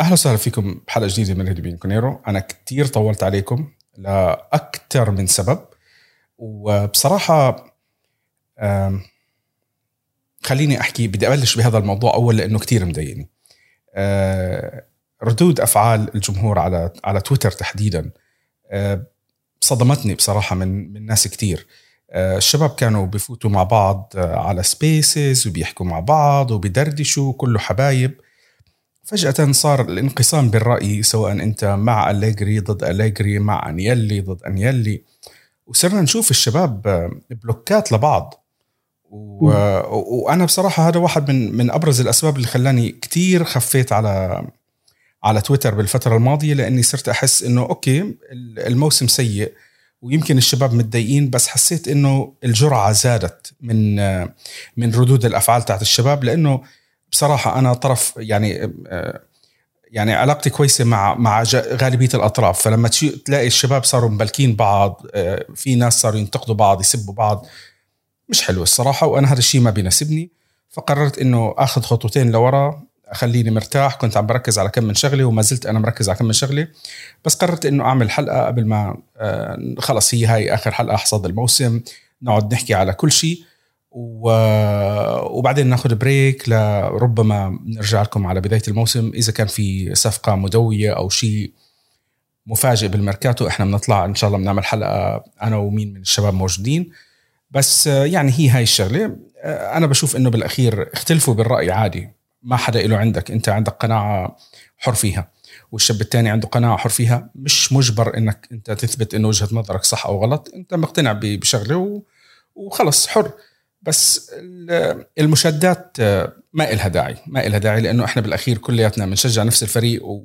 أهلا وسهلا فيكم بحلقة جديدة من بيانكونيرو أنا كتير طولت عليكم لأكثر من سبب. وبصراحة خليني أحكي بدي أبلش بهذا الموضوع أول لأنه كتير مضايقني. آه، ردود أفعال الجمهور على على تويتر تحديدا آه، صدمتني بصراحة من من ناس كتير. آه، الشباب كانوا بفوتوا مع بعض على Spaces وبيحكوا مع بعض وبيدردشوا كله حبايب. فجأة صار الانقسام بالرأي سواء أنت مع أليجري ضد أليجري مع أنيلي ضد أنيلي وصرنا نشوف الشباب بلوكات لبعض. و... و- وأنا بصراحة هذا واحد من من أبرز الأسباب اللي خلاني كتير خفيت على على تويتر بالفترة الماضية لأني صرت أحس إنه okay الموسم سيء ويمكن الشباب متضايقين بس حسيت إنه الجرعة زادت من من ردود الأفعال تاعت الشباب لأنه بصراحة أنا طرف يعني آه، يعني علاقتي كويسة مع مع غالبية الأطراف. فلما تلاقي الشباب صاروا مبلكين بعض آه، في ناس صاروا ينتقدوا بعض يسبوا بعض مش حلو الصراحة. وأنا هذا الشيء ما بيناسبني. فقررت إنه آخذ خطوتين لورا أخليني مرتاح. كنت عم بركز على كم من شغلة وما زلت أنا مركز على كم من شغلة. بس قررت إنه أعمل حلقة قبل ما آه، خلص هي هاي آخر حلقة حصاد الموسم. نقعد نحكي على كل شيء. و... وبعدين ناخذ بريك لربما نرجع لكم على بداية الموسم. إذا كان في صفقة مدوية أو شيء مفاجئ بالميركاتو إحنا بنطلع إن شاء الله بنعمل حلقة أنا ومين من الشباب موجودين. بس آه، يعني هي هاي الشغلة. آه، أنا بشوف إنه بالأخير اختلفوا بالرأي عادي. ما حدا له عندك. أنت عندك قناعة حر فيها. والشاب الثاني عنده قناعة حر فيها. مش مجبر إنك أنت تثبت إنه وجهة نظرك صح أو غلط. أنت مقتنع بشغلة وخلص حر. بس ال- المشادات آه، ما إلها داعي ما إلها داعي لأنه إحنا بالأخير كلياتنا بنشجع نفس الفريق و...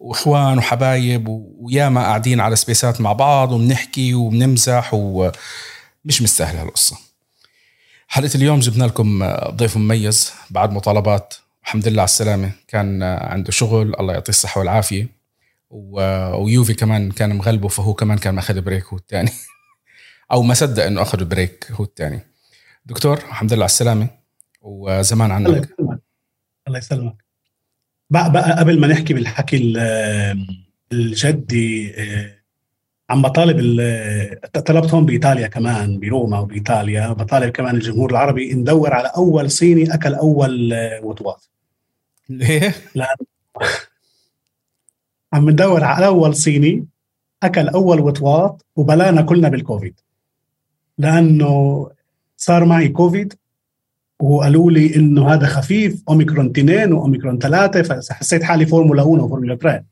وإخوان وحبايب و... وياما قاعدين على سبيسات مع بعض وبنحكي وبنمزح ومش مستاهلة هالقصة. حلقة اليوم جبنا لكم ضيف مميز بعد مطالبات. الحمد لله على السلامة. كان عنده شغل الله يعطيه الصحة والعافية. و- ويوفي كمان كان مغلبه فهو كمان كان ماخذ بريك هو الثاني. أو ما صدق إنه أخذ بريك هو الثاني. دكتور الحمد لله على السلامة وزمان الله عنك يسلمك. الله يسلمك. بقى, بقى قبل ما نحكي بالحكي ال- الجدي آه، عم بطالب ال- طلبت هون بإيطاليا كمان بروما وبإيطاليا بطالب كمان الجمهور العربي ندور على أول صيني أكل أول آه، وطواط ليه؟ عم ندور على أول صيني أكل أول وطواط وبلانا كلنا بالكوفيد. لأنه صار معي كوفيد وقالوا لي إنه هذا خفيف أوميكرون 2 وأوميكرون 3 فحسيت حالي فورمولا 1 وفورمولا 3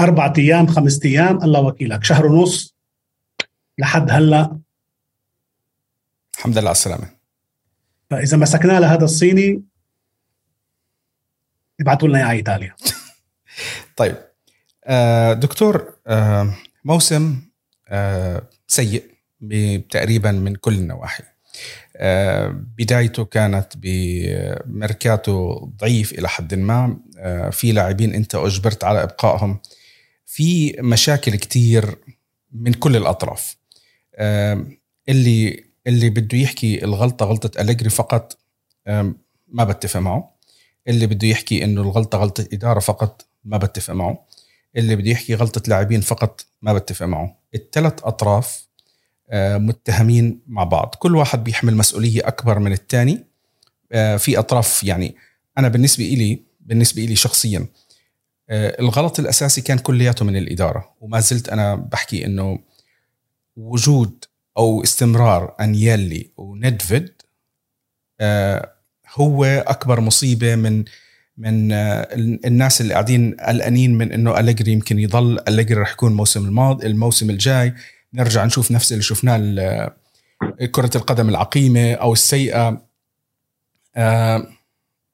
أربع أيام خمس أيام الله وكيلك. شهر ونص لحد هلأ. الحمد لله على السلامة. فإذا مسكنا لهذا الصيني ابعتوا لنا إياه على إيطاليا. طيب آه، دكتور آه، موسم آه، سيء تقريبا من كل النواحي. بدايته كانت بميركاتو ضعيف إلى حد ما. آه، في لاعبين أنت أجبرت على إبقائهم. في مشاكل كتير من كل الأطراف. آه، اللي اللي بده يحكي الغلطة غلطة أليجري فقط آه، ما بتفق معه. اللي بده يحكي إنه الغلطة غلطة إدارة فقط ما بتفق معه. اللي بده يحكي غلطة لاعبين فقط ما بتفق معه. الثلاث أطراف آه، متهمين مع بعض. كل واحد بيحمل مسؤولية أكبر من الثاني في أطراف يعني أنا بالنسبة لي بالنسبة لي شخصيا آه، الغلط الأساسي كان كلياته من الإدارة. وما زلت أنا بحكي إنه وجود أو استمرار انيلي وندفيد آه، هو أكبر مصيبة من من آه، الناس اللي قاعدين قلقانين من إنه أليجري يمكن يضل أليجري رح يكون الموسم الماضي الموسم الجاي. نرجع نشوف نفس اللي شفناه كرة القدم العقيمة أو السيئة. آه،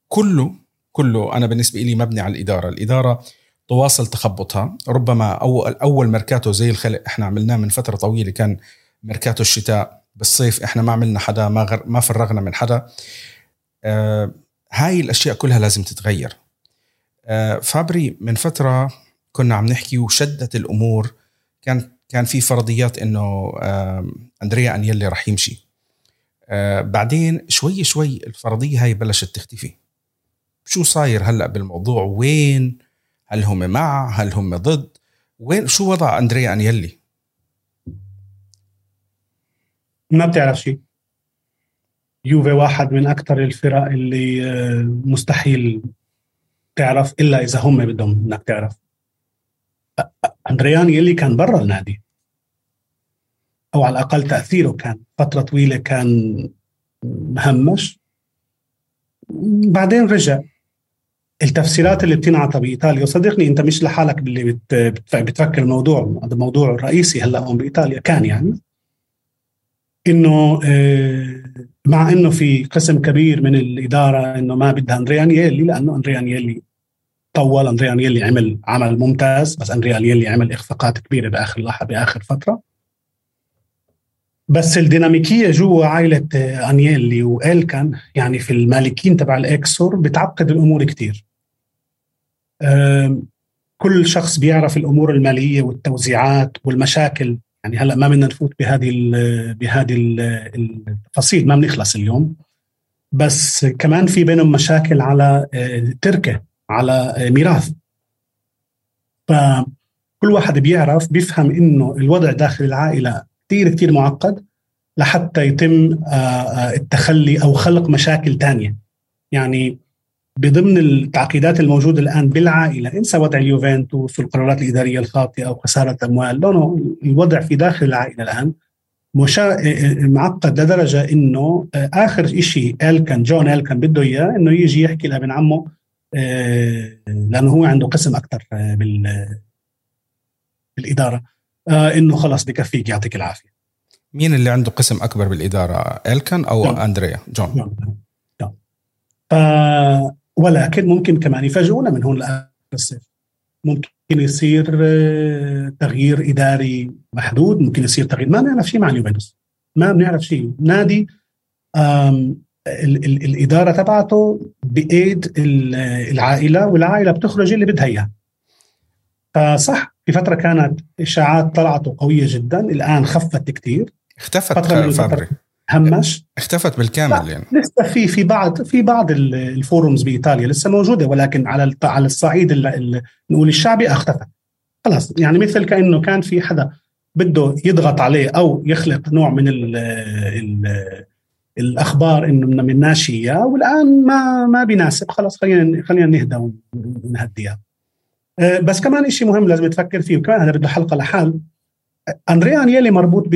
كله كله أنا بالنسبة لي مبني على الإدارة. الإدارة تواصل تخبطها. ربما أول, أول ميركاتو زي الخلق إحنا عملناه من فترة طويلة كان ميركاتو الشتاء. بالصيف إحنا ما عملنا حدا ما, غر ما فرغنا من حدا. آه، هاي الأشياء كلها لازم تتغير. آه، فابري من فترة كنا عم نحكي وشدت الأمور. كان كان في فرضيات إنه أندريا انيلي رح يمشي. آه، بعدين شوي شوي الفرضية هاي بلشت تختفي. شو صاير هلأ بالموضوع؟ وين؟ هل هم مع؟ هل هم ضد؟ وين؟ شو وضع أندريا انيلي ما بتعرف شيء. يوفي واحد من أكثر الفرق اللي آه، مستحيل تعرف إلا إذا هم بدهم إنك تعرف. اندرياني اللي كان برا النادي. أو على الأقل تأثيره كان. فترة طويلة كان مهمش. بعدين رجع. التفسيرات اللي بتنعطى بإيطاليا. وصدقني أنت مش لحالك باللي بت بتفكر الموضوع. هذا الموضوع الرئيسي هلا هون بإيطاليا. كان يعني. إنه آه، مع إنه في قسم كبير من الإدارة إنه ما بدها اندريا انيلي لأنه اندريا انيلي طول اندريا انيلي عمل عمل ممتاز بس اندريا انيلي عمل إخفاقات كبيرة بآخر لحظه بآخر فترة. بس الديناميكية جوا عائلة أنيلي والكان يعني في المالكين تبع الإكسور بتعقد الأمور كثير كل شخص بيعرف الأمور المالية والتوزيعات والمشاكل. يعني هلأ ما بدنا نفوت بهذه ال بهذه التفاصيل ما بنخلص اليوم. بس كمان في بينهم مشاكل على آه، تركه على آه، ميراث. فكل واحد بيعرف بيفهم إنه الوضع داخل العائلة كثير كثير معقد لحتى يتم آه، التخلي أو خلق مشاكل ثانية يعني بضمن التعقيدات الموجودة الآن بالعائلة انسى وضع اليوفنتوس والقرارات الإدارية الخاطئة وخسارة أموال لا الوضع في داخل العائلة الآن مشا... معقد لدرجة إنه آخر شيء كان جون كان بده إياه إنه يجي يحكي لابن عمه آه، لأنه هو عنده قسم أكثر آه، بال... بالإدارة. آه، إنه خلص بكفيك يعطيك العافية. مين اللي عنده قسم أكبر بالإدارة إلكن أو جون. أندريا؟ جون, جون. جون. ف... ولكن ممكن كمان يفاجئونا من هون لآخر الصيف. ممكن يصير تغيير إداري محدود ممكن يصير تغيير. ما بنعرف شيء مع اليوفنتوس. ما بنعرف شيء. نادي الإدارة تبعته بإيد العائلة والعائلة بتخرج اللي بدها اياه فصح في فترة كانت إشاعات طلعت قوية جدا الآن خفت كثير اختفت فترة من فابري. همش. اختفت بالكامل يعني. لسه في في بعض في بعض الفورums بإيطاليا لسه موجودة ولكن على على الصعيد نقول الشعبي اختفت. خلاص يعني مثل كأنه كان في حدا بده يضغط عليه أو يخلق نوع من ال ال الأخبار إنه بدنا بنمناش اياه والآن ما ما بيناسب. خلاص خلينا خلينا نهدى ونهديها. أه، بس كمان شيء مهم لازم تفكر فيه وكمان هذا بده حلقة لحال. اندريا انيلي مربوط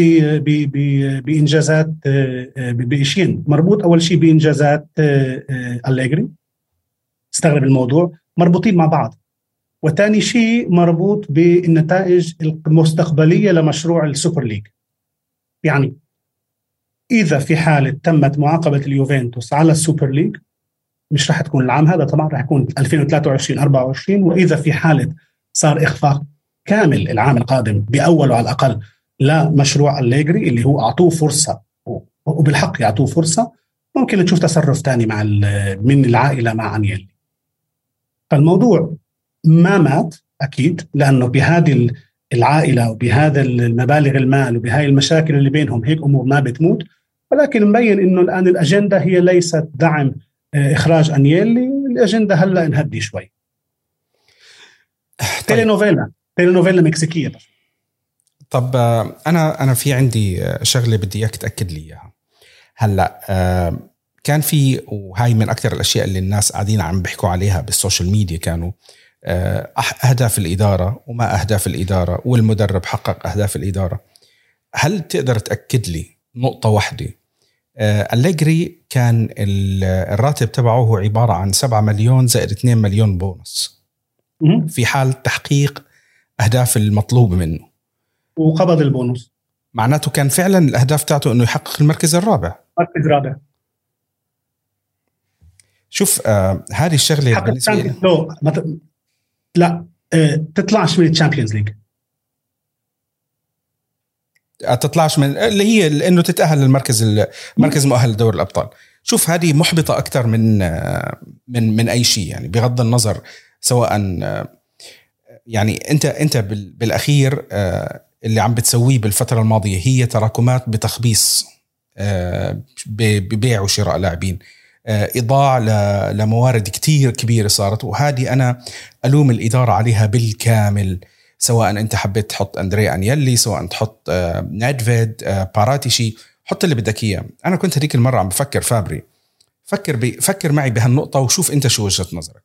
بإنجازات آه، آه، بشيء مربوط أول شيء بإنجازات أليجري. استغرب الموضوع. مربوطين مع بعض. وثاني شيء مربوط بالنتائج المستقبلية لمشروع ال Super League. يعني إذا في حالة تمت معاقبة اليوفنتوس على ال Super League مش راح تكون العام هذا طبعا راح يكون 2023 24 وإذا في حالة صار إخفاق كامل العام القادم بأوله على الأقل لمشروع أليجري اللي هو أعطوه فرصة وبالحق يعطوه فرصة ممكن نشوف تصرف ثاني مع من العائلة مع انيلي فالموضوع ما مات أكيد لأنه بهذه العائلة وبهذا المبالغ المال وبهاي المشاكل اللي بينهم هيك أمور ما بتموت. ولكن مبين إنه الآن الأجندة هي ليست دعم آه، إخراج انيلي الأجندة هلأ نهدي شوي. طيب. telenovela telenovela مكسيكية. بس طب آه، أنا أنا في عندي آه، شغلة بدي إياك تأكد لي إياها. هلأ كان في وهي من أكثر الأشياء اللي الناس قاعدين عم بيحكوا عليها بال social media كانوا أهداف الإدارة وما أهداف الإدارة والمدرب حقق أهداف الإدارة. هل تقدر تأكد لي نقطة واحدة؟ أليجري كان الراتب تبعه هو عبارة عن 7 مليون زائد 2 مليون بونص. في حال تحقيق أهداف المطلوبه منه. وقبض البونص. معناته كان فعلا الأهداف تاعته إنه يحقق المركز الرابع. مركز رابع. شوف آه هذه الشغلة بالنسبة لي. لا آه تطلعش من ال Champions League آه، تطلعش من اللي هي إنه تتأهل للمركز المركز مؤهل لدوري الأبطال. شوف هذه محبطة أكثر من آه، من من أي شيء يعني بغض النظر سواء آه، يعني أنت أنت بالأخير آه، اللي عم بتسويه بالفترة الماضية هي تراكمات بتخبيص آه، ببيع وشراء لاعبين. إضاعة لموارد كتير كبيرة صارت وهذه أنا ألوم الإدارة عليها بالكامل سواء أنت حبيت تحط أندريا أنيلي سواء تحط نيدفيد باراتيشي حط اللي بدك إياه. أنا كنت هذيك المرة عم بفكر فابري فكر بي فكر معي بهالنقطة وشوف أنت شو وجهة نظرك.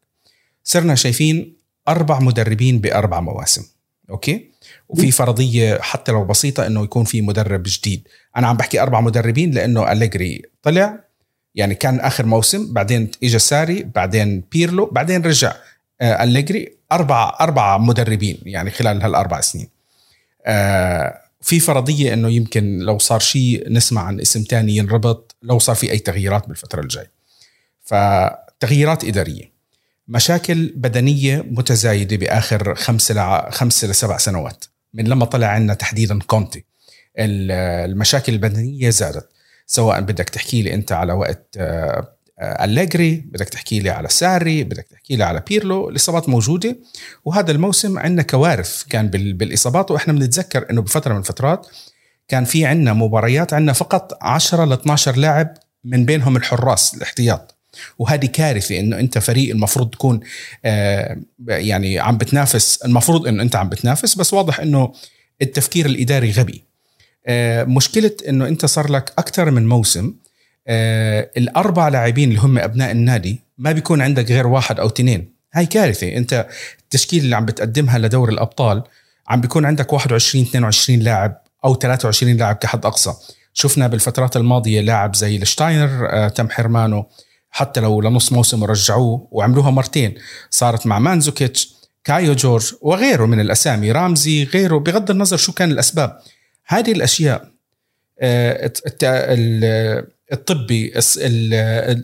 صرنا شايفين أربع مدربين بأربع مواسم okay؟ وفي فرضية حتى لو بسيطة إنه يكون في مدرب جديد. أنا عم بحكي أربع مدربين لأنه أليجري طلع يعني كان آخر موسم بعدين اجى ساري بعدين بيرلو بعدين رجع آه، أليجري. أربع أربع مدربين يعني خلال هالأربع سنين. آه، في فرضية إنه يمكن لو صار شيء نسمع عن اسم تاني ينربط لو صار في أي تغييرات بالفترة الجايه فتغييرات إدارية. مشاكل بدنية متزايدة بآخر خمس لع... خمس لسبع سنوات من لما طلع عنا تحديدا كونتي. المشاكل البدنية زادت. سواء بدك تحكي لي انت على وقت آه، أليجري بدك تحكي لي على ساري بدك تحكي لي على بيرلو الإصابات موجودة وهذا الموسم عندنا كوارث كان بالإصابات وإحنا بنتذكر أنه بفترة من الفترات كان في عندنا مباريات عندنا فقط 10 ل 12 لاعب من بينهم الحراس الاحتياط وهذه كارثة إنه أنت فريق المفروض تكون آه يعني عم بتنافس المفروض إنه أنت عم بتنافس بس واضح إنه التفكير الإداري غبي. آه مشكلة إنه أنت صار لك أكثر من موسم آه الأربع لاعبين اللي هم أبناء النادي ما بيكون عندك غير واحد أو اثنين. هاي كارثة. أنت التشكيل اللي عم بتقدمها لدور الأبطال عم بيكون عندك 21 22 لاعب أو 23 لاعب كحد أقصى. شفنا بالفترات الماضية لاعب زي الشتاينر آه تم حرمانه حتى لو لنص موسم ورجعوه وعملوها مرتين. صارت مع مانزوكيتش كايو جورج وغيره من الأسامي رامزي غيره. بغض النظر شو كان الأسباب. هذه الأشياء آه، الطبي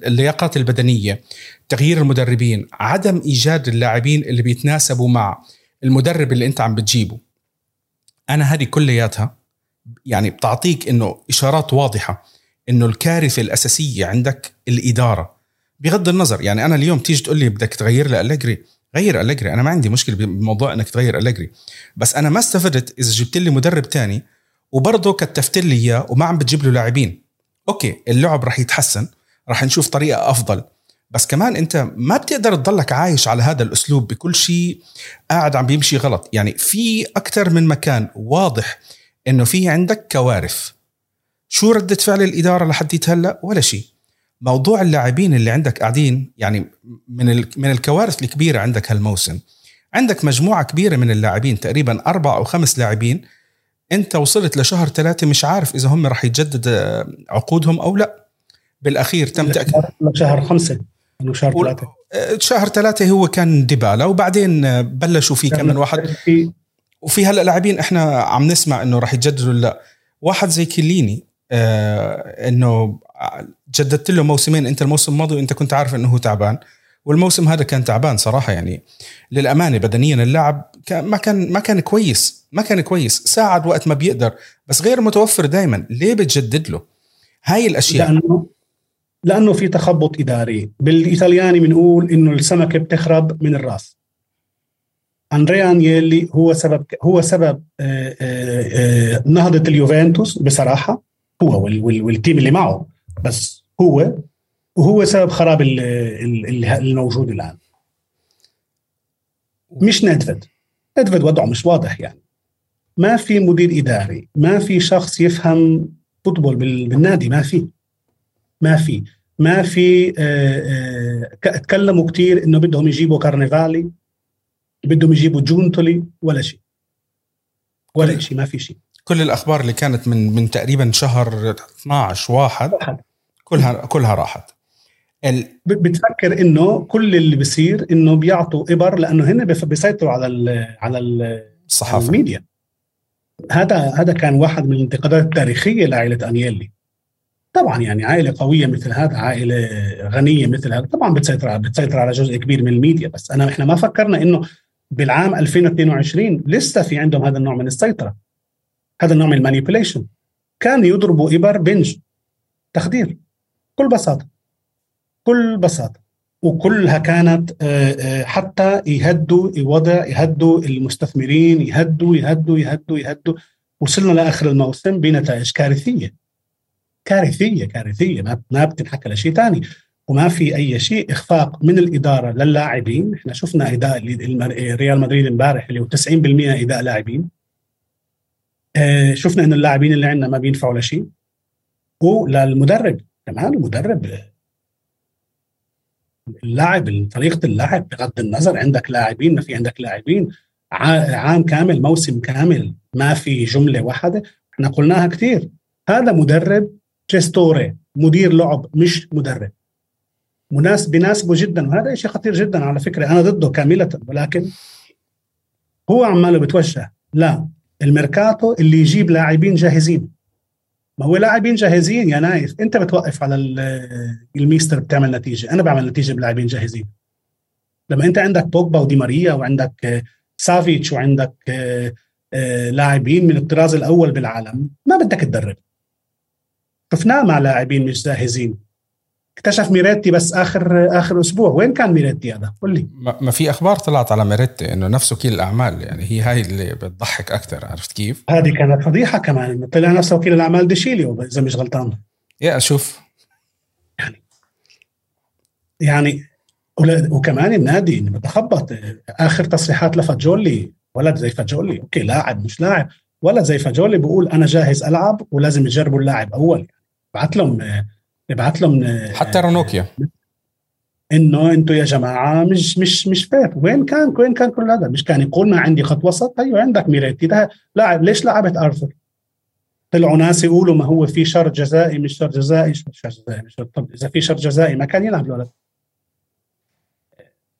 اللياقات البدنية تغيير المدربين عدم إيجاد اللاعبين اللي بيتناسبوا مع المدرب اللي أنت عم بتجيبه. أنا هذه كلياتها يعني بتعطيك إنه إشارات واضحة إنه الكارثة الأساسية عندك الإدارة. بغض النظر يعني أنا اليوم تيجي تقول لي بدك تغير لي أليجري غير أليجري أنا ما عندي مشكلة بموضوع إنك تغير أليجري. بس أنا ما استفدت إذا جبت لي مدرب تاني وبرضه كتفت لي إياه وما عم بتجيب له لاعبين. أوكي اللعب راح يتحسن راح نشوف طريقة أفضل بس كمان أنت ما بتقدر تضلك عايش على هذا الأسلوب بكل شيء قاعد عم بيمشي غلط. يعني في أكثر من مكان واضح إنه في عندك كوارث. شو ردة فعل الإدارة لحد هلأ؟ ولا شيء. موضوع اللاعبين اللي عندك قاعدين يعني من من الكوارث الكبيرة عندك هالموسم. عندك مجموعة كبيرة من اللاعبين تقريبا أربع أو خمس لاعبين انت وصلت لشهر ثلاثة مش عارف إذا هم راح يتجدد آه، عقودهم أو لا. بالأخير تم تأكيد. شهر إنه شهر ثلاثة آه، شهر ثلاثة هو كان ديبالا وبعدين آه، بلشوا فيه كمان واحد. وفي هلا لاعبين إحنا عم نسمع إنه راح يتجددوا لا. واحد زي كيليني آه إنه جددت له موسمين. أنت الموسم الماضي وأنت كنت عارف إنه هو تعبان. والموسم هذا كان تعبان صراحة يعني للأمانة بدنيا اللاعب ما كان ما كان كويس ما كان كويس ساعد وقت ما بيقدر بس غير متوفر دائما ليه بتجدد له؟ هاي الأشياء. لأنه لأنه في تخبط إداري. بالإيطالياني بنقول إنه السمكة بتخرب من الراس. أندريا أنيلي هو سبب هو سبب آه، آه، آه، نهضة اليوفنتوس بصراحة هو والتيم اللي معه بس هو وهو سبب خراب الموجود الآن. مش ندفد. ندفد وضعه مش واضح يعني. ما في مدير إداري ما في شخص يفهم فوتبول بالنادي ما في. ما في. ما في تكلموا كثير إنه بدهم يجيبوا كارنيفالي بدهم يجيبوا جونتولي ولا شيء. ولا شيء ما في شيء. كل الأخبار اللي كانت من من تقريبا شهر 12 واحد. كلها كلها راحت. بتفكر إنه كل اللي بيصير إنه بيعطوا إبر لأنه هن بيسيطروا على ال على الصحافة. الميديا. هذا هذا كان واحد من الانتقادات التاريخية لعائلة أنيلي. طبعا يعني عائلة قوية مثل هذا عائلة غنية مثل هذا. طبعا بتسيطر بتسيطر على جزء كبير من الميديا بس انا إحنا ما فكرنا إنه بالعام 2022 لسه في عندهم هذا النوع من السيطرة. هذا النوع من ال manipulation كان يضربوا إبر بنج. تخدير. بكل بساطة. بكل بساطة. وكلها كانت آه، آه، حتى يهدوا الوضع يهدوا المستثمرين يهدوا يهدوا يهدوا يهدوا. وصلنا لآخر الموسم بنتائج كارثية. كارثية كارثية. ما ما بتنحكى لشيء ثاني وما في أي شيء إخفاق من الإدارة للاعبين. إحنا شفنا إداء ريال مدريد امبارح اللي هو 90% إداء لاعبين. آه، شفنا انه اللاعبين اللي عندنا ما بينفعوا لشيء. وللمدرب كمان المدرب اللاعب طريقة اللعب بغض النظر عندك لاعبين ما في عندك لاعبين. عام كامل موسم كامل ما في جملة واحدة. إحنا قلناها كثير هذا مدرب gestore مدير لعب مش مدرب. مناسب بيناسبه جدا وهذا شيء خطير جدا على فكرة. أنا ضده كاملة ولكن هو عماله بتوجه. لا الميركاتو اللي يجيب لاعبين جاهزين. ما هو لاعبين جاهزين يا نايف. انت بتوقف على الميستر بتعمل نتيجة. أنا بعمل نتيجة بلاعبين جاهزين. لما أنت عندك بوجبا ودي ماريا وعندك سافيتش وعندك لاعبين من الطراز الأول بالعالم ما بدك تدرب. شفناه مع لاعبين مش جاهزين. اكتشف ميريتي بس آخر آخر أسبوع. وين كان ميريتي هذا؟ قول لي. ما في أخبار طلعت على ميريتي إنه نفس وكيل الأعمال يعني هي هاي اللي بتضحك أكثر عرفت كيف؟ هذه كانت فضيحة كمان إنه طلع نفسه وكيل الأعمال ديشيليو إذا مش غلطان. يا أشوف يعني يعني وكمان النادي بتخبط. آخر تصريحات لفاجولي ولد زي فاجولي. أوكي لاعب مش لاعب. ولد زي فاجولي بقول أنا جاهز ألعب ولازم يجربوا اللاعب أول. بعت لهم نبعث لهم حتى رانوكيا. انه أنتم يا جماعة مش مش مش fair وين كان وين كان كل هذا؟ مش كان يقول ما عندي خط وسط؟ أيوه عندك ميريتي ده لاعب ليش لعبت ارثر طلعوا ناس يقولوا ما هو في شرط جزائي مش شرط جزائي. شرط جزائي مش شرط طب إذا في شرط جزائي ما كان يلعب الولد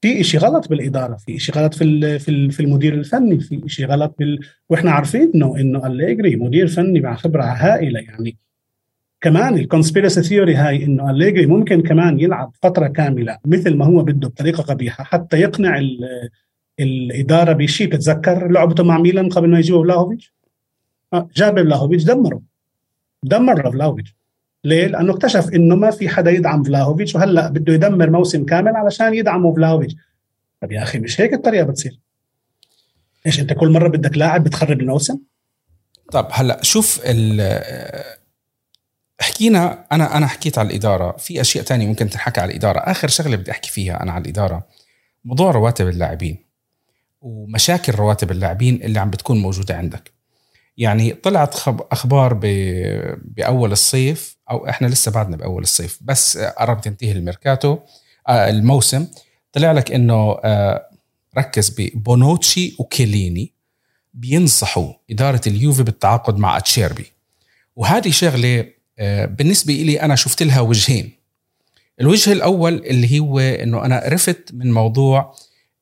في شيء غلط بالإدارة في شيء غلط في في المدير الفني في شيء غلط بال... وإحنا عارفين إنه إنه أليجري مدير فني مع خبرة هائلة. يعني كمان ال conspiracy theory هاي إنه أليجري ممكن كمان يلعب فترة كاملة مثل ما هو بده بطريقة قبيحة حتى يقنع الإدارة بشيء. بتتذكر لعبته مع ميلان قبل ما يجيبوا فلاهوفيتش آه، جاب فلاهوفيتش دمره. دمر فلاهوفيتش ليه؟ لأنه اكتشف إنه ما في حدا يدعم فلاهوفيتش وهلأ بده يدمر موسم كامل علشان يدعموا فلاهوفيتش طب يا أخي مش هيك الطريقة بتصير؟ إيش أنت كل مرة بدك لاعب بتخرب الموسم؟ طب هلأ شوف حكينا أنا أنا حكيت على الإدارة. في أشياء تانية ممكن تنحكى على الإدارة. آخر شغلة بدي أحكي فيها أنا على الإدارة موضوع رواتب اللاعبين ومشاكل رواتب اللاعبين اللي عم بتكون موجودة عندك. يعني طلعت أخبار بأول الصيف أو إحنا لسه بعدنا بأول الصيف بس قرب تنتهي الميركاتو آه، الموسم. طلع لك إنه آه، ركز ببونوتشي وكيليني بينصحوا إدارة اليوفي بالتعاقد مع أتشيربي. وهذه شغلة آه، بالنسبة لي أنا شفت لها وجهين. الوجه الأول اللي هو أنه أنا عرفت من موضوع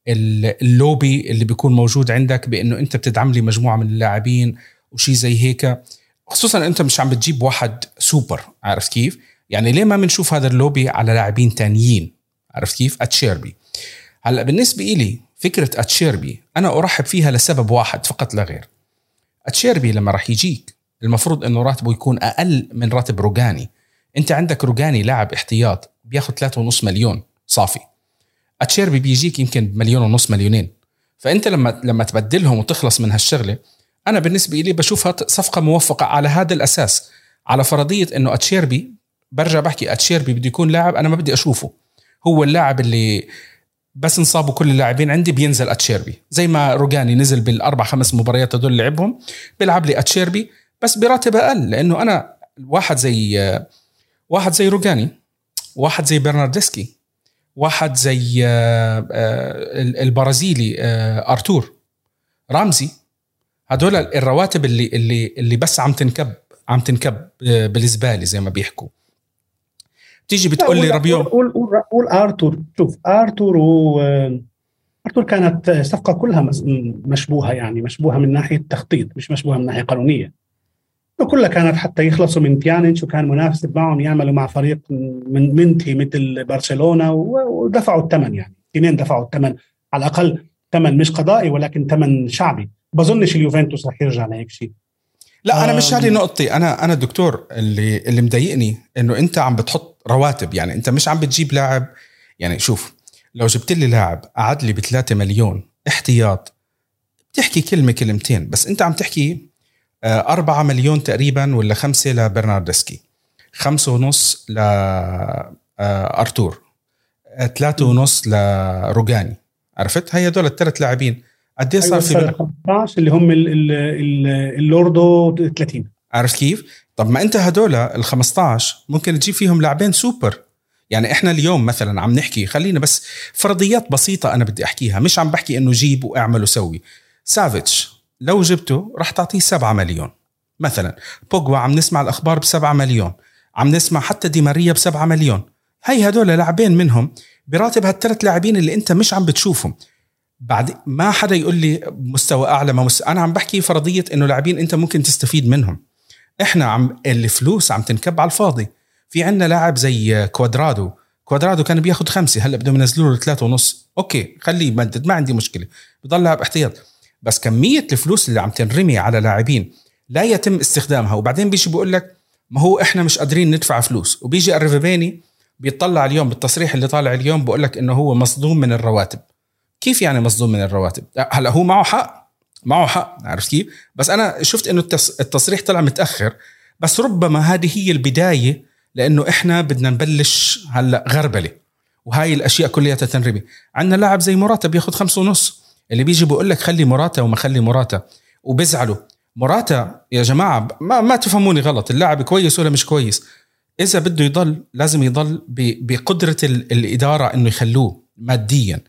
اللوبي اللي بيكون موجود عندك بأنه أنت بتدعم لي مجموعة من اللاعبين وشي زي هيك. خصوصا أنت مش عم بتجيب واحد سوبر عرفت كيف؟ يعني ليه ما بنشوف هذا اللوبي على لاعبين تانيين؟ عرفت كيف؟ اتشيربي هلأ بالنسبة إلي فكرة اتشيربي أنا أرحب فيها لسبب واحد فقط لا غير. اتشيربي لما راح يجيك المفروض إنه راتبه يكون أقل من راتب روجاني. أنت عندك روجاني لاعب احتياط بياخذ 3.5 مليون صافي. أتشيربي بيجيك يمكن بمليون ونص مليونين. فأنت لما لما تبدلهم وتخلص من هالشغلة أنا بالنسبة لي بشوفها صفقة موفقة على هذا الأساس على فرضية إنه أتشيربي برجع بحكي أتشيربي بده يكون لاعب أنا ما بدي أشوفه. هو اللاعب اللي بس انصابوا كل اللاعبين عندي بينزل أتشيربي. زي ما روجاني نزل بالأربع خمس مباريات هدول لعبهم بيلعب لي أتشيربي بس براتب أقل لأنه أنا واحد زي واحد زي روجاني واحد زي برناردسكي واحد زي آه، آه، البرازيلي آه، أرتور رامزي. هدول الرواتب اللي اللي اللي بس عم تنكب عم تنكب بالزبالة زي ما بيحكوا. تيجي بتقول لي ربيو قول قول قول أرتور. شوف أرتور و أرتور كانت صفقة كلها مشبوهة يعني مشبوهة من ناحية تخطيط مش مشبوهة من ناحية قانونية. وكلها كانت حتى يخلصوا من بيانيتش وكان منافس معهم يعملوا مع فريق من منتهي مثل برشلونة ودفعوا الثمن يعني. اثنين دفعوا الثمن على الأقل ثمن مش قضائي ولكن ثمن شعبي. بظنش اليوفنتوس رح يرجع لهيك شيء. لا أنا مش هذه نقطتي. أنا أنا دكتور اللي اللي مضايقني إنه أنت عم بتحط رواتب. يعني أنت مش عم بتجيب لاعب. يعني شوف لو جبت لي لاعب قعد لي ب 3 مليون احتياط بتحكي كلمة كلمتين بس أنت عم تحكي آه، أربعة مليون تقريبا ولا خمسة لبرناردسكي خمسة ونص ل آه أرتور ثلاثة ونص لروجاني عرفت؟ هي هدول الثلاث لاعبين. قد إيه صار في 15 اللي هم ال- ال- ال- ال lordo 30 عرفت كيف؟ طب ما أنت هدول ال 15 ممكن تجيب فيهم لاعبين سوبر. يعني إحنا اليوم مثلا عم نحكي خلينا بس فرضيات بسيطة أنا بدي أحكيها مش عم بحكي إنه جيب وأعمل وسوي. سافيتش لو جبته راح تعطيه 7 مليون. مثلا بوجبا عم نسمع الأخبار ب 7 مليون. عم نسمع حتى دي ماريا ب 7 مليون. هي هدول لاعبين منهم براتب هالثلاث لاعبين اللي انت مش عم بتشوفهم. بعد ما حدا يقول لي مستوى أعلى ما مستوى أنا عم بحكي فرضية إنه لاعبين انت ممكن تستفيد منهم. إحنا عم الفلوس عم تنكب على الفاضي. في عندنا لاعب زي كوادرادو. كوادرادو كان بياخذ خمسة هلأ بدهم ينزلوا له ثلاثة ونص. أوكي خليه يمدد ما عندي مشكلة. بضل لاعب احتياط. بس كمية الفلوس اللي عم تنرمي على لاعبين لا يتم استخدامها. وبعدين بيجي بيقول لك ما هو إحنا مش قادرين ندفع فلوس. وبيجي أريفابيني بيطلع اليوم بالتصريح اللي طالع اليوم بقول لك إنه هو مصدوم من الرواتب. كيف يعني مصدوم من الرواتب؟ هلا هو معه حق معه حق عرفت كيف؟ بس أنا شفت إنه التص- التصريح طلع متأخر. بس ربما هذه هي البداية لإنه إحنا بدنا نبلش هلأ غربلة. وهاي الأشياء كلها تنرمي. عندنا لاعب زي موراتا بياخذ خمسة ونص. اللي بيجي بيقول لك خلي موراتا وما خلي موراتا وبزعلوا موراتا يا جماعة ما, ما تفهموني غلط اللاعب كويس ولا مش كويس؟ إذا بده يضل لازم يضل ب- بقدرة ال- الإدارة إنه يخلوه ماديا.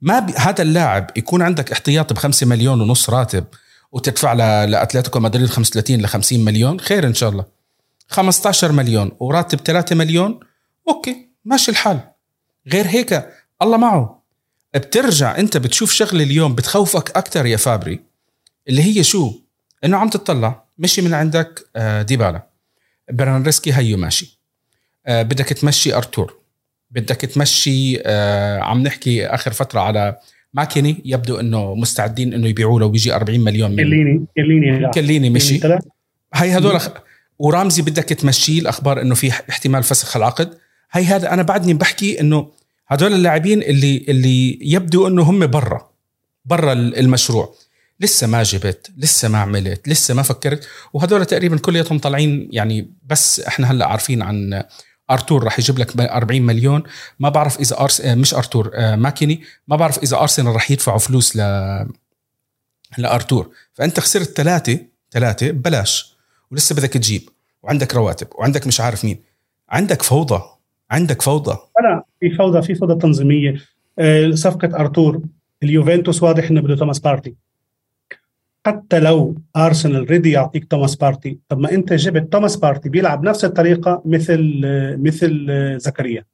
ما ب... هذا اللاعب يكون عندك احتياطي بخمسة مليون ونص راتب وتدفع. لأتلتيكو مدريد 35 ل 50 مليون خير إن شاء الله. 15 مليون وراتب 3 مليون أوكي ماشي الحال. غير هيك الله معه. بترجع انت بتشوف شغلة اليوم بتخوفك أكثر يا فابري اللي هي شو؟ إنه عم تطلع مشي من عندك آه، ديبالا. برنارديسكي هيو ماشي. آه، بدك تمشي أرتور. بدك تمشي آه، عم نحكي آخر فترة على ماكيني يبدو إنه مستعدين إنه يبيعوا له ويجي 40 مليون من كليني كليني. كليني مشي. هي هدول أخ... ورامزي بدك تمشيه الأخبار إنه في احتمال فسخ العقد. هي هذا أنا بعدني بحكي إنه هدول اللاعبين اللي اللي يبدو إنه هم برا برا المشروع. لسه ما جبت لسه ما عملت لسه ما فكرت. وهدول تقريبا كلياتهم طالعين يعني بس إحنا هلأ عارفين عن أرتور راح يجيب لك 40 مليون. ما بعرف إذا أرس... آه، مش أرتور آه، ماكيني. ما بعرف إذا أرسنال راح يدفعوا فلوس ل لأرتور. فأنت خسرت ثلاثة ثلاثة ببلاش ولسه بدك تجيب. وعندك رواتب. وعندك مش عارف مين. عندك فوضى. عندك فوضى. لا في فوضى في فوضى تنظيمية. آه، صفقة أرتور اليوفنتوس واضح إنه بده توماس بارتي. حتى لو أرسنال ready يعطيك توماس بارتي طب ما أنت جبت توماس بارتي بيلعب نفس الطريقة مثل مثل آه، زكريا.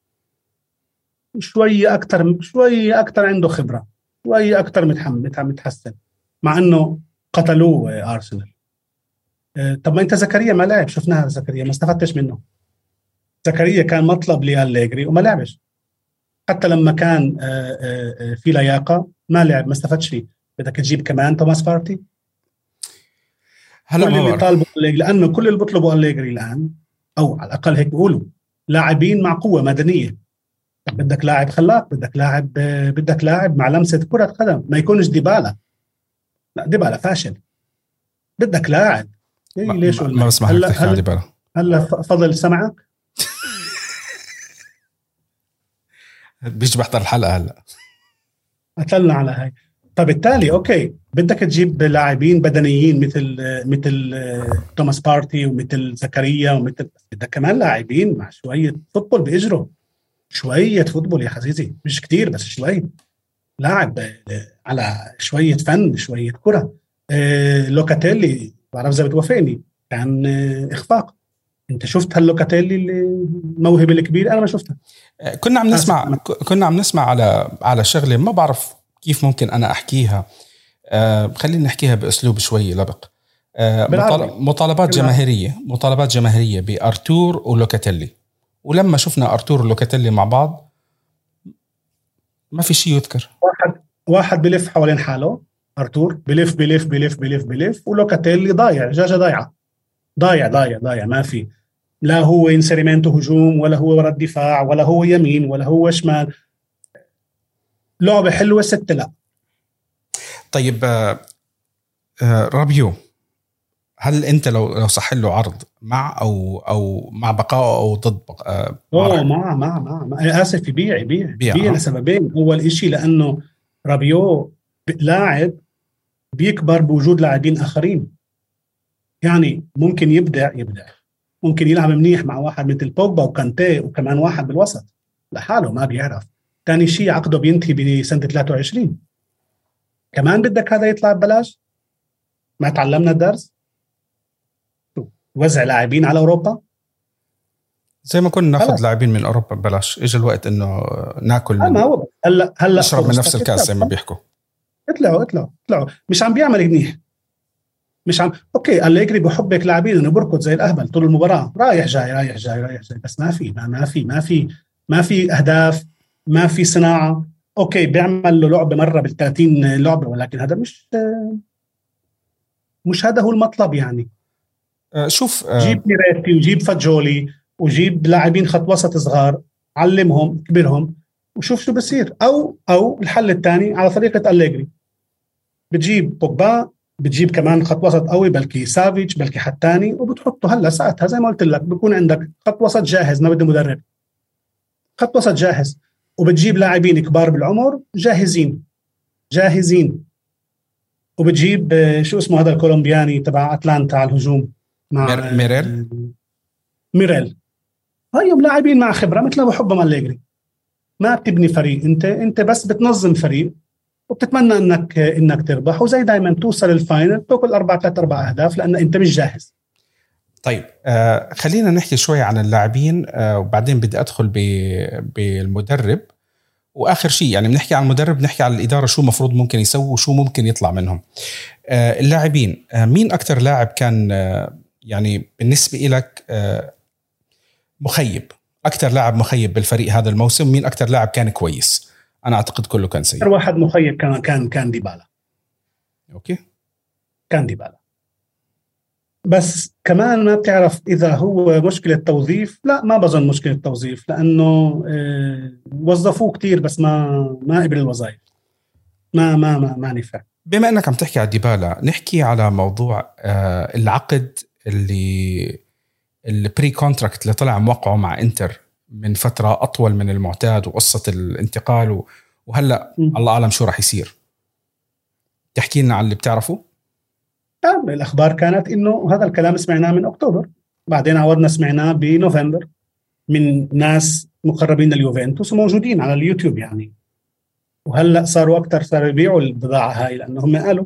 شوية أكثر شوية أكثر عنده خبرة شوية أكثر متحسن مع إنه قتلوه آه، أرسنال. طب ما أنت زكريا ما لعب شفناها زكريا ما استفدتش منه. زكريا كان مطلب لأليجري وما لعبش. حتى لما كان آه، آه، آه، في لياقه ما لعب ما استفدش فيه. بدك تجيب كمان توماس بارتي هلا كل اللي طالبوا لأنه كل اللي بيطلبوا أليجري الآن أو على الأقل هيك بيقولوا لاعبين مع قوة مدنية. بدك لاعب خلاق بدك لاعب بدك لاعب مع لمسة كرة قدم. ما يكونش ديبالا. لا ديبالا فاشل. بدك لاعب. إيه ليش ما, ما بسمح هلا لك تحكي عن ديبالا. هلا فضل سمعك. بيجي بحضر الحلقة هلا. قتلنا على هاي فبالتالي أوكي. بدك تجيب لاعبين بدنيين مثل مثل آه، توماس بارتي ومثل زكريا ومثل بدك كمان لاعبين مع شوية football بيجروا. شوية football يا عزيزي مش كتير بس شوي. لاعب آه، على شوية فن شوية كرة. آه، لوكاتيلي بعرف إذا بتوافقني كان إخفاق. انت شفت هاللوكاتيلي الموهبه الكبيرة؟ أنا ما شفتها. آه، كنا عم نسمع ك- كنا عم نسمع على على شغلة ما بعرف كيف ممكن أنا أحكيها. آه خلينا نحكيها بأسلوب شوي لبق. آه مطالبات. جماهيرية. مطالبات جماهيرية بأرتور ولوكاتيلي. ولما شفنا أرتور ولوكاتيلي مع بعض ما في شيء يذكر. واحد واحد بلف حوالين حاله أرتور بلف بلف بلف بلف بلف ولوكاتيلي ضايع دجاجه ضايعة. ضايع ضايع ضايع ما في. لا هو inserimento هجوم ولا هو ورا الدفاع ولا هو يمين ولا هو شمال. لعبة حلوة ست لا. طيب آه آه رابيو هل أنت لو لو صح له عرض مع أو أو مع بقائه أو ضد بقاء أوه مع مع مع, مع. آسف يبيع يبيع بيع، يبيع آه. لسببين. أول شيء لأنه رابيو لاعب بيكبر بوجود لاعبين آخرين. يعني ممكن يبدع يبدع. ممكن يلعب منيح مع واحد مثل بوجبا وكانتي وكمان واحد بالوسط. لحاله ما بيعرف. ثاني شيء عقده بينتهي بسنة 23 كمان بدك هذا يطلع ببلاش؟ ما تعلمنا الدرس؟ وزع لاعبين على أوروبا؟ زي ما كنا ناخذ. لاعبين من أوروبا ببلاش. اجى الوقت إنه ناكل آه، ما من هو. هلا هلا نشرب من نفس الكاس زي ما. بيحكوا. اطلعوا اطلعوا اطلعوا. مش عم بيعمل منيح. مش عم أوكي أليجري بحبك لاعبين إنه بركض زي الأهبل طول المباراة. رايح جاي رايح جاي رايح جاي. بس ما في ما, ما في ما في ما في أهداف ما في صناعة. أوكي بيعمل له لعبة مرة بال 30 لعبة ولكن هذا مش مش هذا هو المطلب يعني. آه، شوف آه، جيب ميريتي وجيب فاجولي وجيب لاعبين خط وسط صغار علمهم كبرهم وشوف شو بصير. أو أو الحل الثاني على طريقة أليغري. بتجيب بوجبا بتجيب كمان خط وسط قوي بلكي سافيتش بلكي حد ثاني وبتحطه هلأ ساعتها زي ما قلت لك بكون عندك خط وسط جاهز ما بده مدرب. خط وسط جاهز وبتجيب لاعبين كبار بالعمر جاهزين جاهزين. وبتجيب آه، شو اسمه هذا الكولومبياني تبع أتلانتا على الهجوم مع مير- ميريل؟ ميريل. هايهم لاعبين مع خبرة مثل ما بحبهم ما بتبني فريق انت أنت بس بتنظم فريق وبتتمنى انك إنك تربح. وزي دائما توصل ال final تاكل أربع ثلاث أربع أهداف لأن أنت مش جاهز. طيب آه خلينا نحكي شوي عن اللاعبين آه وبعدين بدي أدخل بالمدرب. وآخر شيء يعني بنحكي عن المدرب بنحكي عن الإدارة شو المفروض ممكن يسووا وشو ممكن يطلع منهم. آه اللاعبين آه مين أكثر لاعب كان آه يعني بالنسبة لك آه مخيب؟ أكثر لاعب مخيب بالفريق هذا الموسم مين أكثر لاعب كان كويس؟ أنا أعتقد كله كان سيء. واحد مخيب كان كان كان ديبالا. أوكي. كان ديبالا. بس كمان ما بتعرف إذا هو مشكلة توظيف. لا ما بظن مشكلة توظيف لأنه آه، وظفوه كتير بس ما ما قبل الوظائف. ما ما ما ما نفع بما إنك عم تحكي على ديبالا نحكي على موضوع آه، العقد اللي ال pre-contract اللي طلع موقعه مع انتر من فترة أطول من المعتاد وقصة الانتقال و- وهلأ. الله أعلم شو راح يصير. تحكي لنا عن اللي بتعرفه؟ آه، الأخبار كانت إنه هذا الكلام سمعناه من أكتوبر. بعدين عودنا سمعناه بنوفمبر من ناس مقربين لليوفنتوس وموجودين على اليوتيوب يعني. وهلأ صاروا أكثر صاروا يبيعوا البضاعة هاي لأنه هم قالوا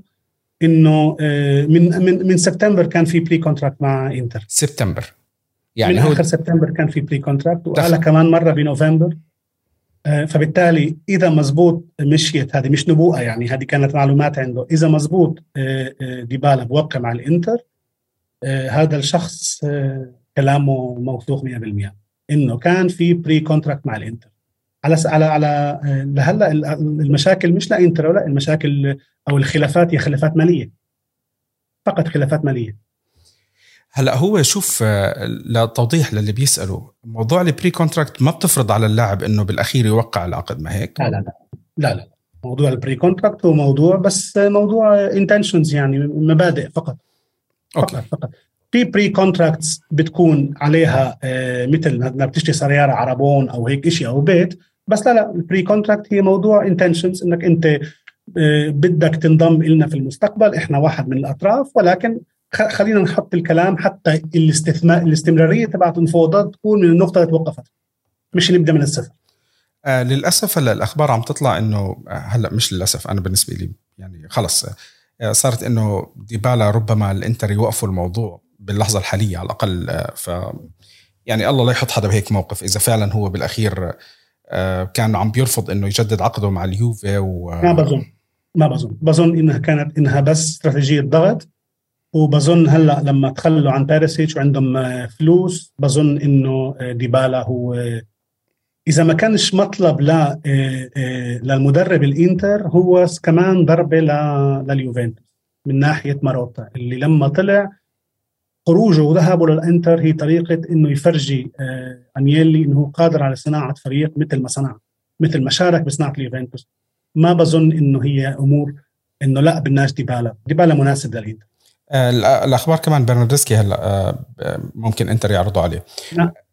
إنه آه، من من من سبتمبر كان في pre-contract مع إنتر. سبتمبر. يعني من هو آخر سبتمبر كان في pre-contract وقال. كمان مرة بنوفمبر. آه، فبالتالي إذا مزبوط مشيت هذه مش نبوءة يعني هذه كانت معلومات عنده. إذا مزبوط آه، آه، ديبالا بوقع مع الإنتر هذا الشخص كلامه موثوق 100% إنه كان في pre-contract مع الإنتر. على على على لهلأ ال- المشاكل مش لإنتر ولا المشاكل أو الخلافات هي خلافات مالية. فقط خلافات مالية. هلا هو شوف آه، لتوضيح للي بيسألوا. موضوع ال pre-contract ما بتفرض على اللاعب إنه بالأخير يوقع العقد ما هيك؟ لا لا لا. لا لا. موضوع ال pre-contract هو موضوع بس موضوع intentions يعني مبادئ فقط. أوكي. فقط. فقط في pre-contracts بتكون عليها آه، مثل ما بتشتري سيارة عربون أو هيك شيء أو بيت بس لا لا. ال pre-contract هي موضوع intentions إنك أنت آه، بدك تنضم لنا في المستقبل إحنا واحد من الأطراف ولكن خلينا نحط الكلام حتى الاستثمار الاستمرارية تبعت المفاوضات تكون من النقطة اللي توقفت. مش نبدا من الصفر. آه للأسف هلا الأخبار عم تطلع إنه آه هلا مش للأسف أنا بالنسبة لي يعني خلص آه صارت إنه ديبالا ربما الإنتر يوقفوا الموضوع باللحظة الحالية على الأقل آه ف يعني الله لا يحط حدا بهيك موقف. إذا فعلا هو بالأخير آه كان عم بيرفض إنه يجدد عقده مع اليوفي و ما بظن. ما بظن. بظن إنها كانت إنها بس استراتيجية ضغط. وبظن هلأ لما تخلوا عن باريسيتش وعندهم آه، فلوس بظن إنه آه، ديبالا هو آه، إذا ما كانش مطلب ل آه، للمدرب الإنتر هو كمان ضربة لليوفنتوس من ناحية ماروتا اللي لما طلع خروجه وذهابه للإنتر هي طريقة إنه يفرجي انيلي إنه قادر على صناعة فريق مثل ما صنع مثل ما شارك بصناعة اليوفنتوس. ما بظن إنه هي أمور إنه لا بدناش ديبالا. ديبالا مناسب للإنتر. الأخبار كمان برناردسكي هلأ آه، ممكن إنتر يعرضوا عليه.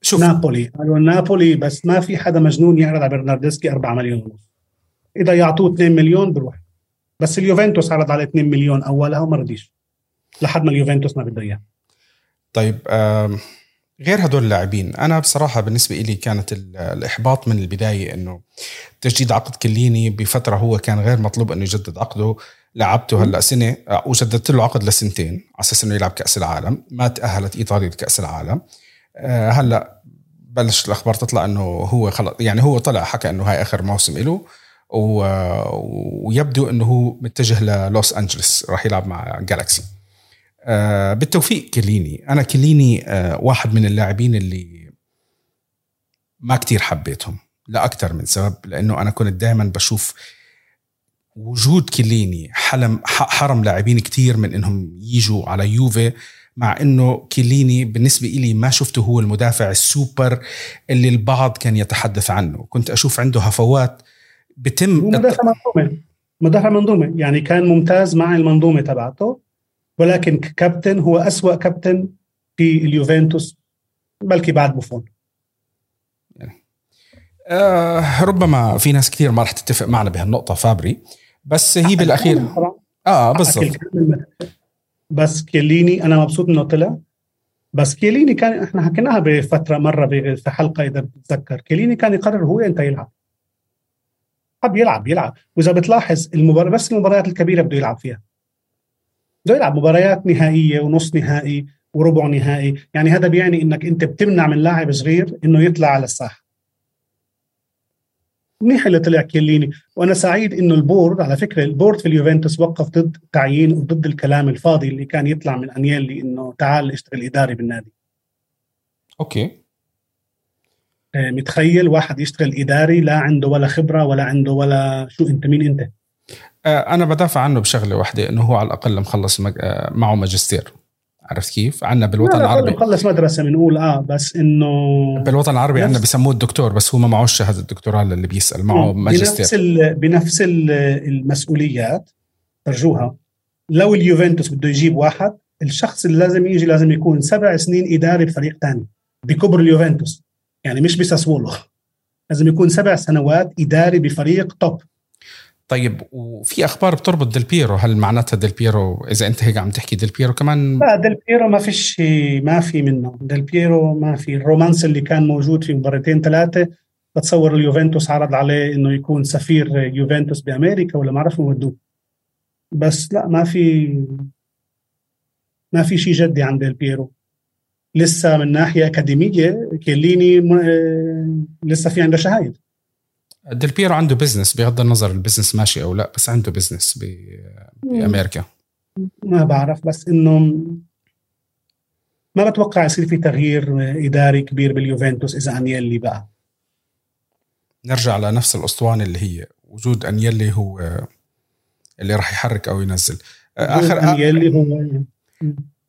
شوف. نابولي. قالوا نابولي بس ما في حدا مجنون يعرض على برناردسكي 4 مليون. ونص إذا يعطوه 2 مليون بروح. بس اليوفنتوس عرض عليه 2 مليون أولها وما رضيش لحد ما اليوفنتوس ما بده اياه طيب غير هدول اللاعبين أنا بصراحة بالنسبة لي كانت الإحباط من البداية إنه تجديد عقد كليني بفترة هو كان غير مطلوب إنه يجدد عقده. لعبته هلا سنة وجددت له عقد لسنتين على أساس إنه يلعب كأس العالم. ما تأهلت إيطاليا لكأس العالم. آه، هلا بلش الأخبار تطلع إنه هو خلص يعني هو طلع حكى إنه هاي آخر موسم له ويبدو إنه هو متجه للوس انجلوس راح يلعب مع جالكسي آه، بالتوفيق كليني. أنا كليني آه، واحد من اللاعبين اللي ما كتير حبيتهم لاكثر من سبب لأنه أنا كنت دائما بشوف وجود كليني حلم حرم لاعبين كتير من إنهم يجوا على يوفي مع إنه كيليني بالنسبة لي ما شفته هو المدافع السوبر اللي البعض كان يتحدث عنه. كنت أشوف عنده هفوات بتم مدافع منظومة. مدافع منظومة. يعني كان ممتاز مع المنظومة تبعته ولكن كابتن هو أسوأ كابتن في اليوفنتوس بلكي بعد بوفون. يعني. آه ربما في ناس كثير ما راح تتفق معنا بهالنقطة فابري. بس هي بالأخير. آه بالضبط بس كيليني أنا مبسوط إنه طلع. بس كيليني كان إحنا حكيناها بفترة مرة في حلقة إذا بتتذكر كيليني كان يقرر هو إمتى يلعب. حب يلعب يلعب. وإذا بتلاحظ المباراه بس المباريات الكبيرة بده يلعب فيها. بده يلعب مباريات نهائية ونص نهائي وربع نهائي. يعني هذا بيعني إنك إنت بتمنع من لاعب صغير إنه يطلع على الساحة. منيح اللي طلع كيليني وأنا سعيد إنه ال board على فكرة ال board في اليوفنتوس وقف ضد تعيين وضد الكلام الفاضي اللي كان يطلع من انيلي انه تعال اشتغل إداري بالنادي. أوكي. آه، متخيل واحد يشتغل إداري لا عنده ولا خبرة ولا عنده ولا شو أنت مين أنت؟ آه، أنا بدافع عنه بشغلة واحدة إنه هو على الأقل مخلص آه، معه ماجستير. عرفت كيف؟ عندنا بالوطن العربي. مخلص مدرسة بنقول آه بس إنه بالوطن العربي عندنا بسموه الدكتور بس هو ما معه شهادة الدكتوراه اللي بيسأل معه ماجستير. بنفس ال... بنفس المسؤوليات ترجوها. لو اليوفنتوس بده يجيب واحد الشخص اللي لازم يجي لازم يكون سبع سنين إداري بفريق ثاني بكبر اليوفنتوس. يعني مش بساسولو. لازم يكون سبع سنوات إداري بفريق top طيب وفي أخبار بتربط ديل بيرو؟ هل معناتها ديل بيرو إذا أنت هيك عم تحكي ديل بيرو كمان؟ لا ديل بيرو ما فيش ما في منه. ديل بيرو ما في. ال romance اللي كان موجود في مباراتين ثلاثة بتصور اليوفنتوس عرض عليه إنه يكون سفير يوفنتوس بأمريكا ولا ما اعرف ودوه. بس لا ما في ما في شيء جدي عند ديل بيرو. لسه من ناحية أكاديمية كيليني لسه في عنده شهايد. ديل بيرو عنده business بغض النظر ال business ماشي أو لا بس عنده business بأمريكا. ما بعرف بس إنه ما بتوقع يصير في تغيير إداري كبير باليوفنتوس إذا انيلي بقى. نرجع لنفس الأسطوانة اللي هي وجود انيلي هو اللي راح يحرك أو ينزل. اخر انيلي هو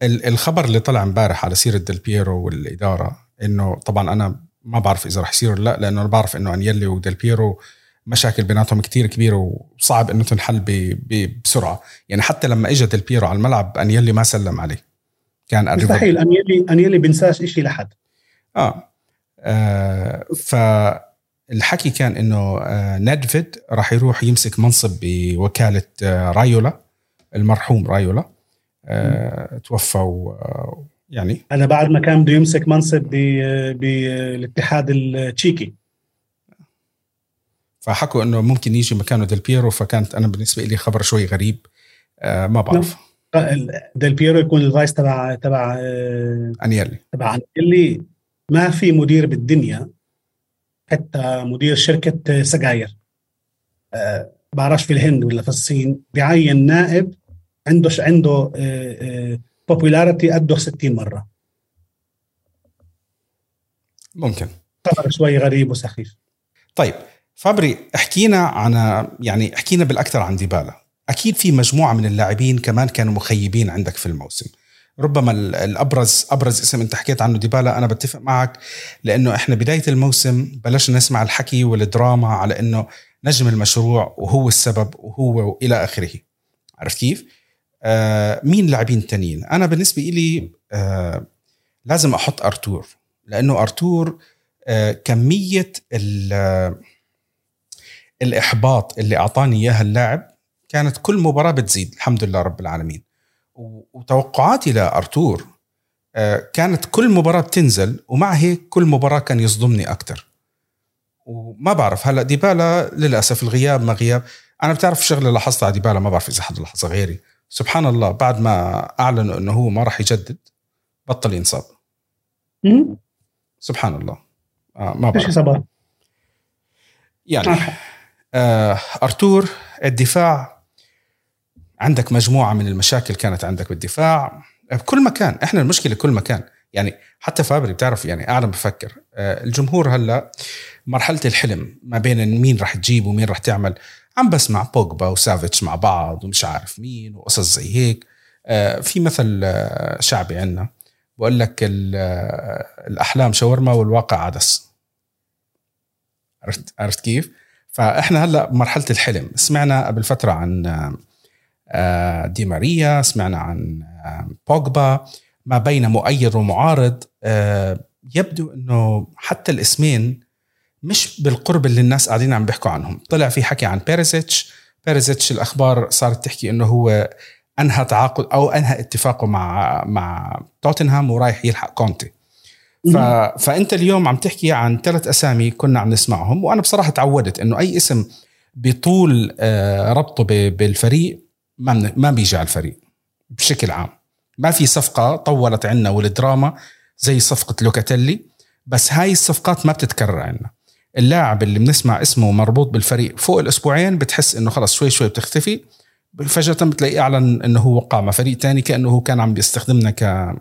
الخبر اللي طلع امبارح على سيرة ديل بيرو والإدارة إنه طبعا أنا ما بعرف إذا رح يصير ولا لأ لأنه أنا بعرف إنه أنيلي وديل بيرو مشاكل بيناتهم كتير كبيرة وصعب إنه تنحل بسرعة. يعني حتى لما اجى ديل بيرو على الملعب أنيلي ما سلم عليه. كان مستحيل. أنيلي أنيلي بينساش شيء لحد. آه, آه فالحكي كان إنه آه ندفيد راح يروح يمسك منصب بوكالة آه رايولا المرحوم رايولا. آه توفى يعني. هذا بعد ما كان بده يمسك منصب بالاتحاد التشيكي. فحكوا إنه ممكن يجي مكانه ديل بيرو فكانت أنا بالنسبة لي خبر شوي غريب آه ما بعرف. ديل بيرو يكون ال vice تبع تبع آه أنيلي. تبع انيلي ما في مدير بالدنيا حتى مدير شركة سجاير. آه بعرفش في الهند ولا في الصين بيعين نائب عنده عنده آه آه popularity قده 60 مرة. ممكن. خبر شوي غريب وسخيف. طيب فابري احكينا عن يعني احكينا بالأكثر عن ديبالا. أكيد في مجموعة من اللاعبين كمان كانوا مخيبين عندك في الموسم. ربما الأبرز أبرز اسم أنت حكيت عنه ديبالا أنا بتفق معك لأنه إحنا بداية الموسم بلشنا نسمع الحكي والدراما على إنه نجم المشروع وهو السبب وهو إلى آخره. عرفت كيف؟ آه مين لاعبين تانيين؟ أنا بالنسبة لي آه لازم أحط أرتور لأنه أرتور آه كمية الإحباط اللي أعطاني إياها اللاعب كانت كل مباراة بتزيد الحمد لله رب العالمين. وتوقعاتي لأرتور كانت كل مباراة بتنزل ومع هيك كل مباراة كان يصدمني أكثر وما بعرف هلأ ديبالا للأسف الغياب ما غياب. أنا بتعرف شغلة لاحظتها على ديبالا ما بعرف إذا حد لاحظها غيري. سبحان الله بعد ما أعلنوا إنه هو ما راح يجدد بطل ينصاب. سبحان الله. آه ما بعرف. إيش يعني آه. أرتور الدفاع عندك مجموعة من المشاكل كانت عندك بالدفاع بكل مكان إحنا المشكلة كل مكان. يعني حتى فابري بتعرف يعني أعلم بفكر آه، الجمهور هلأ مرحلة الحلم ما بين مين راح تجيب ومين راح تعمل. عم بسمع بوجبا وسافيتش مع بعض ومش عارف مين وقصص زي هيك. آه، في مثل آه، شعبي عندنا بقول لك الأحلام شاورما والواقع عدس. عرفت عرفت كيف؟ فإحنا هلأ بمرحله الحلم. سمعنا قبل فترة عن آه، دي ماريا سمعنا عن آه، بوجبا. ما بين مؤيد ومعارض آه، يبدو إنه حتى الاسمين مش بالقرب اللي الناس قاعدين عم بيحكوا عنهم. طلع في حكي عن بيريزيتش بيريزيتش الأخبار صارت تحكي إنه هو أنهى تعاقد أو أنهى اتفاقه مع مع توتنهام ورايح يلحق كونتي ف... فأنت اليوم عم تحكي عن ثلاث أسامي كنا عم نسمعهم وأنا بصراحة تعودت إنه أي اسم بطول ربطه بالفريق ما ما بيجي على الفريق بشكل عام. ما في صفقة طولت عنا والدراما زي صفقة لوكاتيلي بس هاي الصفقات ما بتتكرر عنا. اللاعب اللي بنسمع اسمه مربوط بالفريق فوق الأسبوعين بتحس إنه خلص شوي شوي بتختفي. فجأة بتلاقيه اعلن إنه هو وقع مع فريق تاني كأنه هو كان عم بيستخدمنا ك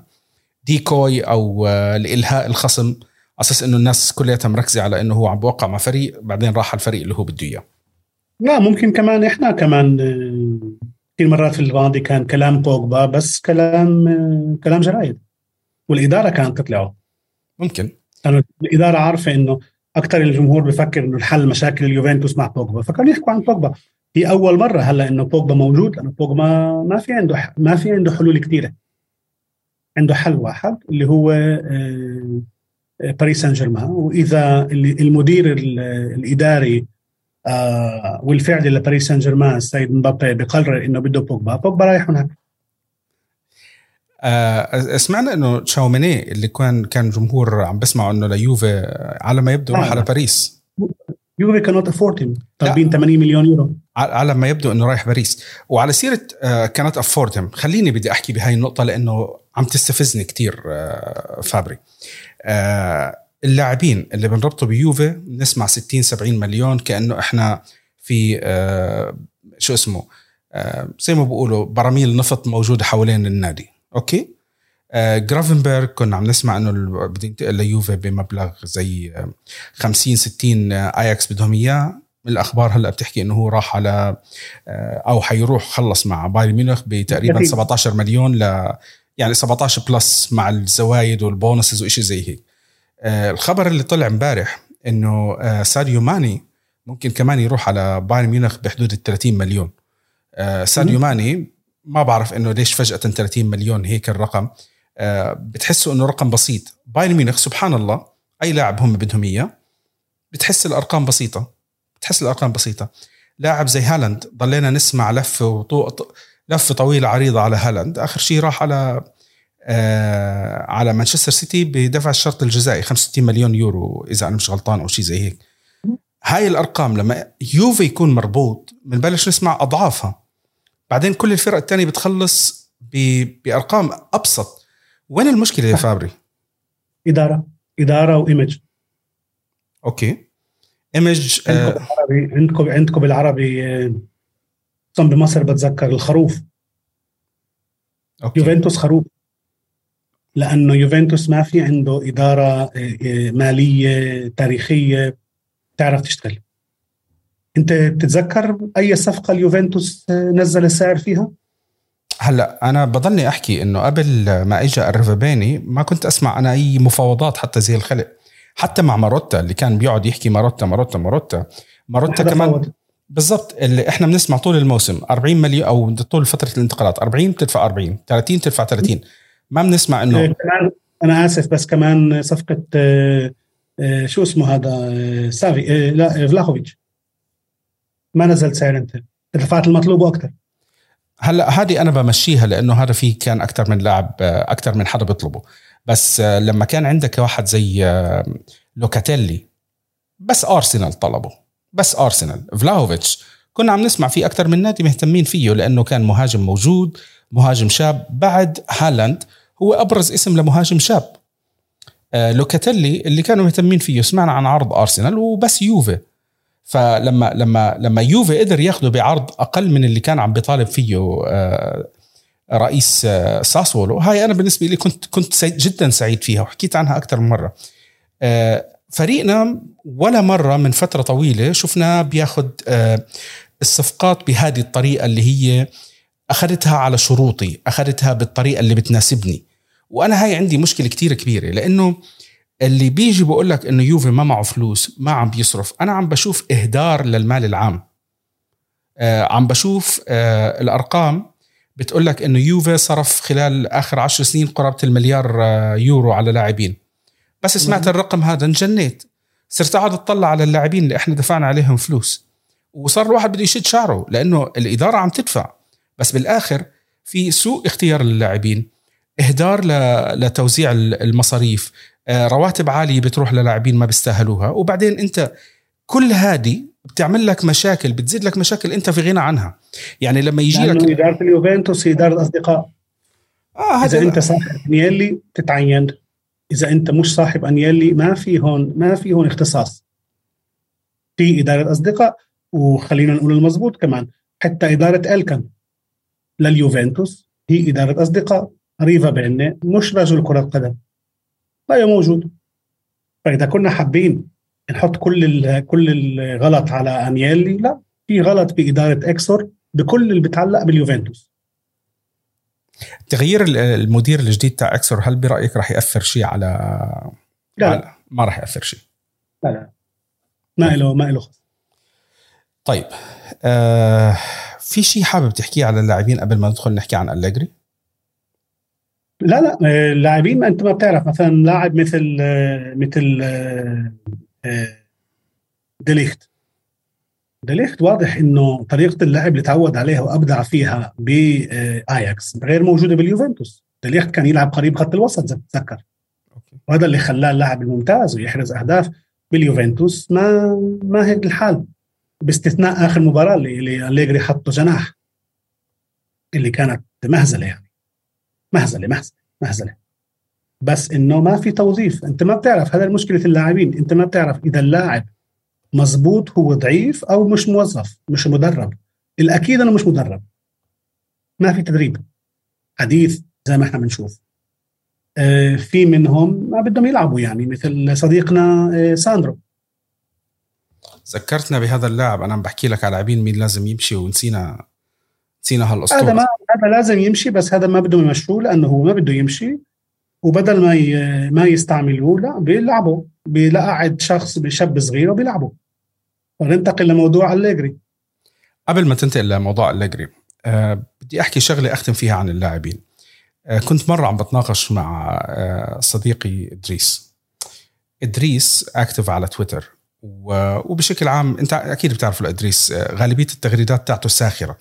ديكوي أو آه، لإلهاء الخصم على أساس إنه الناس كلها مركزة على إنه هو عم بوقع مع فريق بعدين راح على الفريق اللي هو بده إياه. لا ممكن كمان إحنا كمان آه، كثير مرات في الماضي كان كلام بوجبا بس كلام كلام جرايد. والإدارة كانت تطلعه. ممكن. لأنه الإدارة عارفة إنه أكثر الجمهور بفكر إنه الحل مشاكل اليوفنتوس مع بوجبا. فكانوا يحكوا عن بوجبا. هي أول مرة هلأ إنه بوجبا موجود لأنه بوجبا ما في عنده ما في عنده حلول كثيره عنده حل واحد اللي هو باريس سان جيرمان وإذا المدير الإداري آه والفعل لباريس سان جيرمان السيد مبابي بقرر إنه بده بوجبا بوجبا رايح هناك. آه سمعنا إنه تشاوميني اللي كان كان جمهور عم بسمعوا إنه ليوفي على ما يبدو راح على باريس. يوفي كانوت افورد طالبين 80 مليون يورو. على ما يبدو إنه رايح باريس. وعلى سيرة آه كانت افورد خليني بدي أحكي بهاي النقطة لإنه عم تستفزني كثير آه فابري. آه اللاعبين اللي بنربطه بيوفي بنسمع 60 70 مليون كأنه إحنا في آه شو اسمه؟ آه زي ما بيقولوا براميل نفط موجودة حوالين النادي. okay. آه جرافنبرغ كنا عم نسمع إنه بده ينتقل ليوفي بمبلغ زي 50 60 آياكس بدهم إياه. الأخبار هلأ بتحكي إنه هو راح على آه، أو حيروح خلص مع بايرن ميونخ بتقريبا 17 مليون ل يعني 17 plus مع الزوايد وال bonuses وشيء زي هيك. آه، الخبر اللي طلع امبارح إنه آه، ساديو ماني ممكن كمان يروح على بايرن ميونخ بحدود ال 30 مليون. آه، ساديو ماني ما بعرف إنه ليش فجأة 30 مليون هيك الرقم. بتحسوا إنه رقم بسيط. بايرن ميونخ سبحان الله. أي لاعب هم بدهم إياه. بتحس الأرقام بسيطة. بتحس الأرقام بسيطة. لاعب زي هالاند ضلينا نسمع لفه وطو... لفه طويله عريضه على هالاند. آخر شيء راح على آه على مانشستر سيتي بدفع الشرط الجزائي 65 مليون يورو إذا أنا مش غلطان أو شيء زي هيك. هاي الأرقام لما يوفي يكون مربوط بنبلش نسمع أضعافها. بعدين كل الفرق الثانية بتخلص بأرقام أبسط. وين المشكلة يا فابري؟ إدارة. إدارة و image okay. image عندكم آه بالعربي عندكم عندكم بالعربي آه بمصر بتذكر الخروف. أوكي. يوفنتوس خروف. لأنه يوفنتوس ما في عنده إدارة آه، آه، مالية تاريخية تعرف تشتغل. انت بتتذكر اي صفقة اليوفنتوس آه، نزل السعر فيها؟ هلا أنا بضلني أحكي إنه قبل ما اجى الرابيني ما كنت أسمع أنا أي مفاوضات حتى زي الخلق. حتى مع ماروتا اللي كان بيقعد يحكي ماروتا ماروتا ماروتا. ماروتا كمان بالضبط اللي إحنا بنسمع طول الموسم. 40 مليون أو طول فترة الانتقالات. 40 بتدفع 40 30 تدفع 30 ما بنسمع إنه آه، أنا آسف بس كمان صفقة آه، آه، شو اسمه هذا؟ سافي لا فلاهوفيتش. ما نزل سعر انت دفعت المطلوب وأكثر هلا هذه أنا بمشيها لأنه هذا في كان أكثر من لاعب أكثر من حدا بيطلبه. بس لما كان عندك واحد زي لوكاتيلي بس ارسنال طلبه. بس ارسنال فلاهوفيتش كنا عم نسمع فيه أكثر من نادي مهتمين فيه لأنه كان مهاجم موجود مهاجم شاب. بعد هالاند هو أبرز اسم لمهاجم شاب. آه لوكاتيلي اللي كانوا مهتمين فيه. سمعنا عن عرض ارسنال وبس يوفي فلما لما لما يوفي قدر ياخذه بعرض أقل من اللي كان عم بيطالب فيه آه رئيس آه ساسولو هاي أنا بالنسبة لي كنت كنت جدا سعيد فيها وحكيت عنها أكثر من مرة. آه فريقنا ولا مرة من فترة طويلة شفناه بياخذ الصفقات بهذه الطريقة اللي هي أخذتها على شروطي أخذتها بالطريقة اللي بتناسبني. وأنا هاي عندي مشكلة كتير كبيرة لأنه اللي بيجي بقول لك إنه يوفي ما معه فلوس ما عم بيصرف. أنا عم بشوف إهدار للمال العام. آه عم بشوف آه الأرقام بتقول لك إنه يوفي صرف خلال آخر عشر سنين قرابة المليار آه يورو على لاعبين. بس سمعت الرقم هذا انجنيت. صرت أقعد أطلع على اللاعبين اللي إحنا دفعنا عليهم فلوس. وصار الواحد بده يشد شعره لأنه الإدارة عم تدفع. بس بالآخر في سوء اختيار للاعبين. إهدار لتوزيع المصاريف. رواتب عالية بتروح للاعبين ما بيستاهلوها. وبعدين أنت كل هذه بتعمل لك مشاكل بتزيد لك مشاكل أنت في غنى عنها. يعني لما يجي لك اداره اليوفنتوس هي اداره اصدقاء آه إذا أنت صاحب أنيلي تتعين. إذا أنت مش صاحب أنيلي ما في هون ما في هون اختصاص. في إدارة اصدقاء وخلينا نقول المضبوط كمان حتى إدارة ألكن لليوفنتوس هي إدارة أصدقاء ريفا بيني مش رجل كرة قدم لا موجود. فاذا كنا حابين نحط كل كل الغلط على انيلي لا في غلط باداره إكسور بكل اللي بتعلق باليوفنتوس. تغيير المدير الجديد تاع إكسور هل برأيك راح يأثر شيء على لا, على... ما راح يأثر شيء؟ لا لا. ما له ما له طيب آه في شيء حابب تحكيه على اللاعبين قبل ما ندخل نحكي عن أليجري؟ لا لا اللاعبين ما انت ما بتعرف. مثلا لاعب مثل مثل ديليخت. ديليخت واضح إنه طريقة اللعب اللي تعود عليها وأبدع فيها بآياكس غير موجودة باليوفنتوس. ديليخت كان يلعب قريب خط الوسط تتذكر وهذا اللي خلاه اللاعب الممتاز ويحرز أهداف باليوفنتوس. ما ما هيك الحال. باستثناء آخر مباراة اللي اللي أليجري حطه جناح اللي كانت مهزلة يعني. مهزلة مهزلة مهزلة. بس إنه ما في توظيف. أنت ما بتعرف هذا مشكله اللاعبين. أنت ما بتعرف إذا اللاعب مزبوط هو ضعيف أو مش موظف مش مدرب. الأكيد إنه مش مدرب. ما في تدريب. حديث زي ما إحنا بنشوف. آه، في منهم ما بدهم يلعبوا يعني مثل صديقنا آه، ساندرو. ذكرتنا بهذا اللاعب. أنا عم بحكي لك على لاعبين مين لازم يمشي ونسينا نسينا هالاسطوره هذا ما هذا لازم يمشي بس هذا ما بدهم يمشوه لأنه هو ما بده يمشي. وبدل ما ي... ما يستعملوه لا بيلعبوا. بيقعد شخص بشاب صغير وبيلعبوا. وننتقل لموضوع أليجري. قبل ما تنتقل لموضوع أليجري أه بدي أحكي شغلة أختم فيها عن اللاعبين. أه كنت مرة عم بتناقش مع أه صديقي إدريس. إدريس اكتف على تويتر. وبشكل عام أنت أكيد بتعرف ادريس آه، غالبية التغريدات تاعته ساخرة.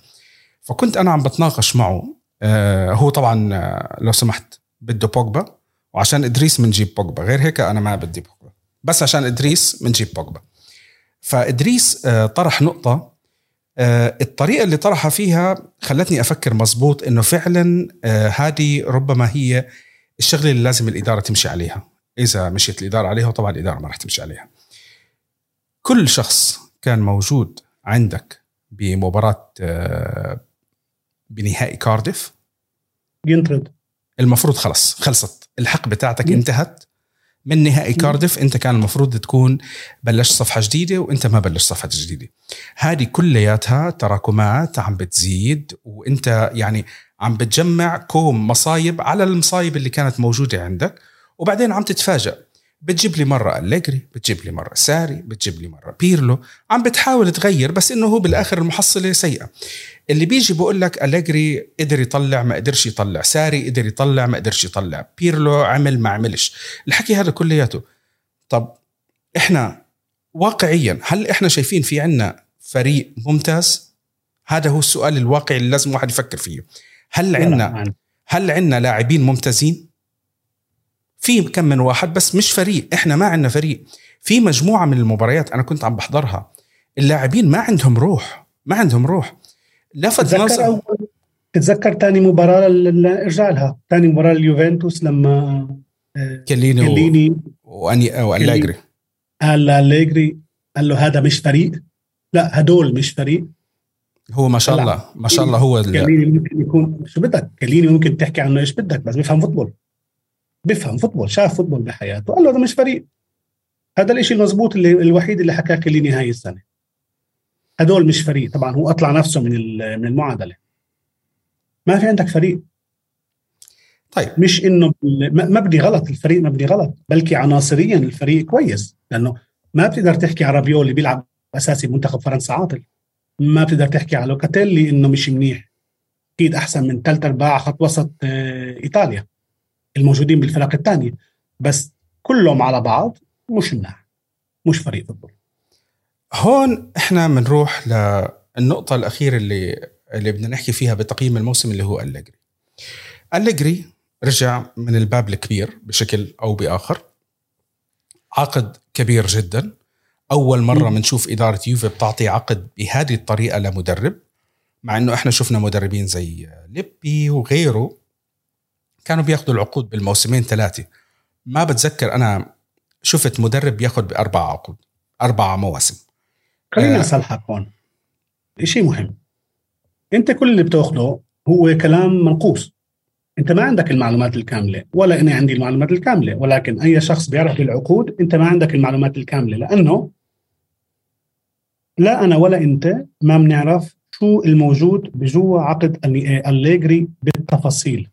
فكنت أنا عم بتناقش معه. آه، هو طبعا آه، لو سمحت بده بوجبا وعشان إدريس بنجيب بوجبا. غير هيك أنا ما بدي بوجبا. بس عشان إدريس بنجيب بوجبا. فإدريس طرح نقطة الطريقة اللي طرحها فيها خلتني أفكر مزبوط إنه فعلا هذه ربما هي الشغلة اللي لازم الإدارة تمشي عليها. إذا مشيت الإدارة عليها وطبعا الإدارة ما راح تمشي عليها. كل شخص كان موجود عندك بمباراة آه، بنهائي كارديف. ينطرد المفروض خلص خلصت. الحق بتاعتك انتهت. من نهائي كارديف انت كان المفروض تكون بلشت صفحة جديدة وانت ما بلشت صفحة جديدة. هذه كلياتها تراكمات عم بتزيد وانت يعني عم بتجمع كوم مصايب على المصايب اللي كانت موجودة عندك وبعدين عم تتفاجئ بتجيب لي مرة أليجري بتجيب لي مرة ساري بتجيب لي مرة بيرلو. عم بتحاول تغير بس إنه هو بالآخر المحصلة سيئة. اللي بيجي بقول لك أليجري قدر يطلع ما قدرش يطلع. ساري قدر يطلع ما قدرش يطلع. بيرلو عمل ما عملش. الحكي هذا كلياته. طب إحنا واقعيا هل إحنا شايفين في عنا فريق ممتاز؟ هذا هو السؤال الواقعي اللي لازم واحد يفكر فيه. هل عندنا هل عندنا لاعبين ممتازين؟ في كم من واحد بس مش فريق. إحنا ما عندنا فريق. في مجموعة من المباريات أنا كنت عم بحضرها. اللاعبين ما عندهم روح ما عندهم روح. لفت نظر تتذكر ثاني مباراة ارجع لها ثاني مباراة اليوفنتوس لما آه، كيليني, كيليني وأنييلي وأليجري قال أليجري. قال له هذا مش فريق. لا هدول مش فريق. هو ما شاء الله ما شاء الله هو كيليني ممكن يكون شو بدك؟ كيليني ممكن تحكي عنه إيش بدك بس بيفهم football. بيفهم football شاف football بحياته. قال له هذا مش فريق. هذا الشيء المضبوط اللي الوحيد اللي حكاه كيليني هاي السنة. هدول مش فريق. طبعا هو أطلع نفسه من من المعادلة. ما في عندك فريق. طيب. مش إنه مبني غلط. الفريق مبني غلط. بلكي عناصريا الفريق كويس. لأنه ما بتقدر تحكي على رابيو اللي بيلعب أساسي منتخب فرنسا عاطل. ما بتقدر تحكي على لوكاتيلي إنه مش منيح. أكيد أحسن من ثلاث أرباع خط وسط آه، إيطاليا الموجودين بالفرق الثانية. بس كلهم على بعض مش مناح مش فريق football. هون إحنا بنروح للنقطة الأخيرة اللي اللي بدنا نحكي فيها بتقييم الموسم اللي هو أليجري. أليجري رجع من الباب الكبير بشكل أو بآخر. عقد كبير جدا. أول مرة بنشوف إدارة يوفي بتعطي عقد بهذه الطريقة لمدرب مع أنه إحنا شفنا مدربين زي ليبي وغيره كانوا بياخذوا العقود بالموسمين ثلاثة. ما بتذكر أنا شفت مدرب بياخذ بأربع عقود أربع مواسم. خليني أصلحك هون شيء مهم. أنت كل اللي بتأخذه هو كلام منقوص. أنت ما عندك المعلومات الكاملة ولا أنا عندي المعلومات الكاملة ولكن أي شخص بيعرف بالعقود أنت ما عندك المعلومات الكاملة لأنه لا أنا ولا أنت ما بنعرف شو الموجود بجوا عقد الليجري بالتفاصيل.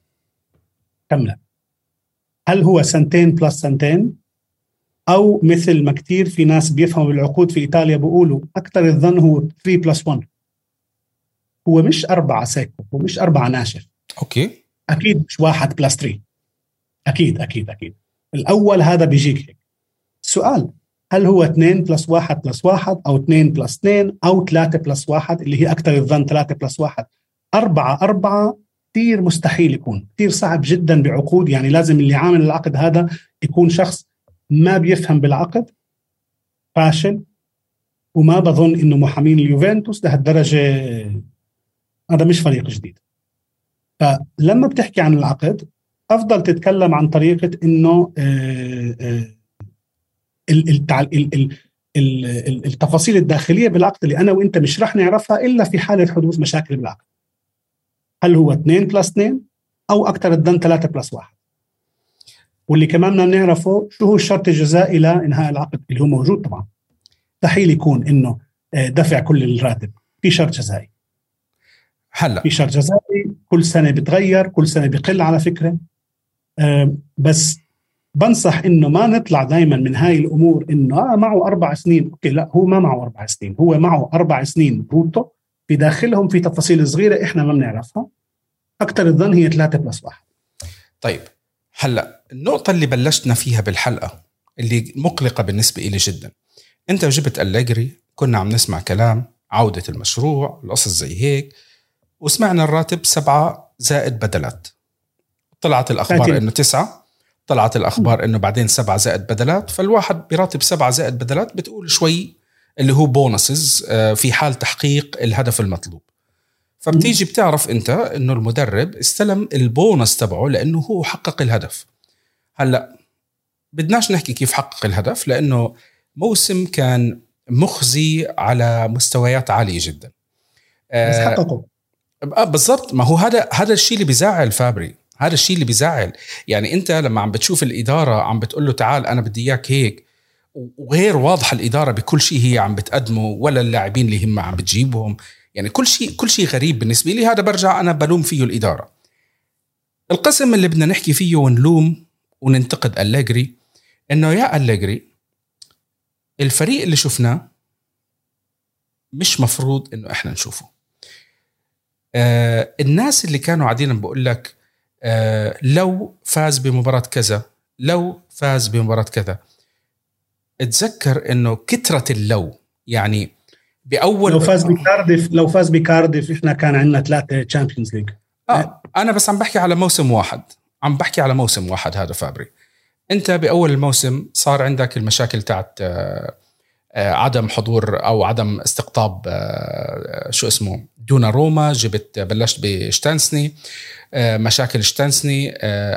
كامله هل هو سنتين plus سنتين؟ أو مثل ما كثير في ناس بيفهموا بالعقود في إيطاليا بيقولوا أكثر الظن هو 3 plus 1 هو مش أربعة secco هو مش أربعة ناشف. أوكي. أكيد مش واحد plus 3 أكيد أكيد أكيد. الأول هذا بيجيك هيك. السؤال هل هو 2 plus 1 plus 1 أو 2 plus 2 أو 3 plus 1 اللي هي أكثر الظن 3 plus 1 أربعة أربعة كثير مستحيل يكون. كثير صعب جدا بعقود. يعني لازم اللي عامل العقد هذا يكون شخص ما بيفهم بالعقد فاشل وما بظن إنه محامين اليوفنتوس لهالدرجة هذا مش فريق جديد. فلما بتحكي عن العقد أفضل تتكلم عن طريقة إنه آه، آه، التفاصيل الداخلية بالعقد اللي أنا وإنت مش رح نعرفها إلا في حالة حدوث مشاكل بالعقد. هل هو 2 plus 2 أو أكثر الظن 3 plus 1 واللي كمان بدنا نعرفه شو هو الشرط الجزائي لانهاء العقد اللي هو موجود طبعا. مستحيل يكون إنه آه، دفع كل الراتب. في شرط جزائي. هلا. في شرط جزائي كل سنة بتغير كل سنة بقل على فكرة. بس بنصح إنه ما نطلع دائما من هاي الأمور إنه آه معه أربع سنين. أوكي لا هو ما معه أربع سنين. هو معه أربع سنين brutto. في داخلهم في تفاصيل صغيرة إحنا ما بنعرفها. أكثر الظن هي ثلاثة plus واحد. طيب هلا. النقطة اللي بلشنا فيها بالحلقة اللي مقلقة بالنسبة لي جدا. أنت جبت أليجري كنا عم نسمع كلام عودة المشروع القصص زي هيك وسمعنا الراتب سبعة زائد بدلات. طلعت الأخبار إنه تسعة طلعت الأخبار إنه بعدين سبعة زائد بدلات فالواحد براتب سبعة زائد بدلات بتقول شوي اللي هو bonuses آه، في حال تحقيق الهدف المطلوب. فبتيجي بتعرف أنت إنه المدرب استلم البونس تبعه لأنه هو حقق الهدف. هلأ بدناش نحكي كيف حقق الهدف لأنه موسم كان مخزي على مستويات عالية جدا. بس آه، حققه. آه بالضبط. ما هو هذا هذا الشيء اللي بيزعل فابري. هذا الشيء اللي بيزعل. يعني أنت لما عم بتشوف الإدارة عم بتقول له تعال أنا بدي إياك هيك وغير واضحه الإدارة بكل شيء هي عم بتقدمه ولا اللاعبين اللي هم عم بتجيبهم. يعني كل شيء كل شيء غريب بالنسبة لي. هذا برجع أنا بلوم فيه الإدارة. القسم اللي بدنا نحكي فيه ونلوم وننتقد أليجري إنه يا أليجري الفريق اللي شفناه مش مفروض إنه إحنا نشوفه. آه الناس اللي كانوا قاعدين بقول لك آه لو فاز بمباراة كذا لو فاز بمباراة كذا اتذكر إنه كترة اللو يعني بأول لو فاز بكارديف لو فاز بكارديف إحنا كان عندنا ثلاثة Champions League آه أنا بس عم بحكي على موسم واحد. عم بحكي على موسم واحد هذا فابري. انت بأول الموسم صار عندك المشاكل تاعت آه آه، عدم حضور أو عدم استقطاب آه، شو اسمه دونا روما جبت بلشت بشتانسني مشاكل شتانسني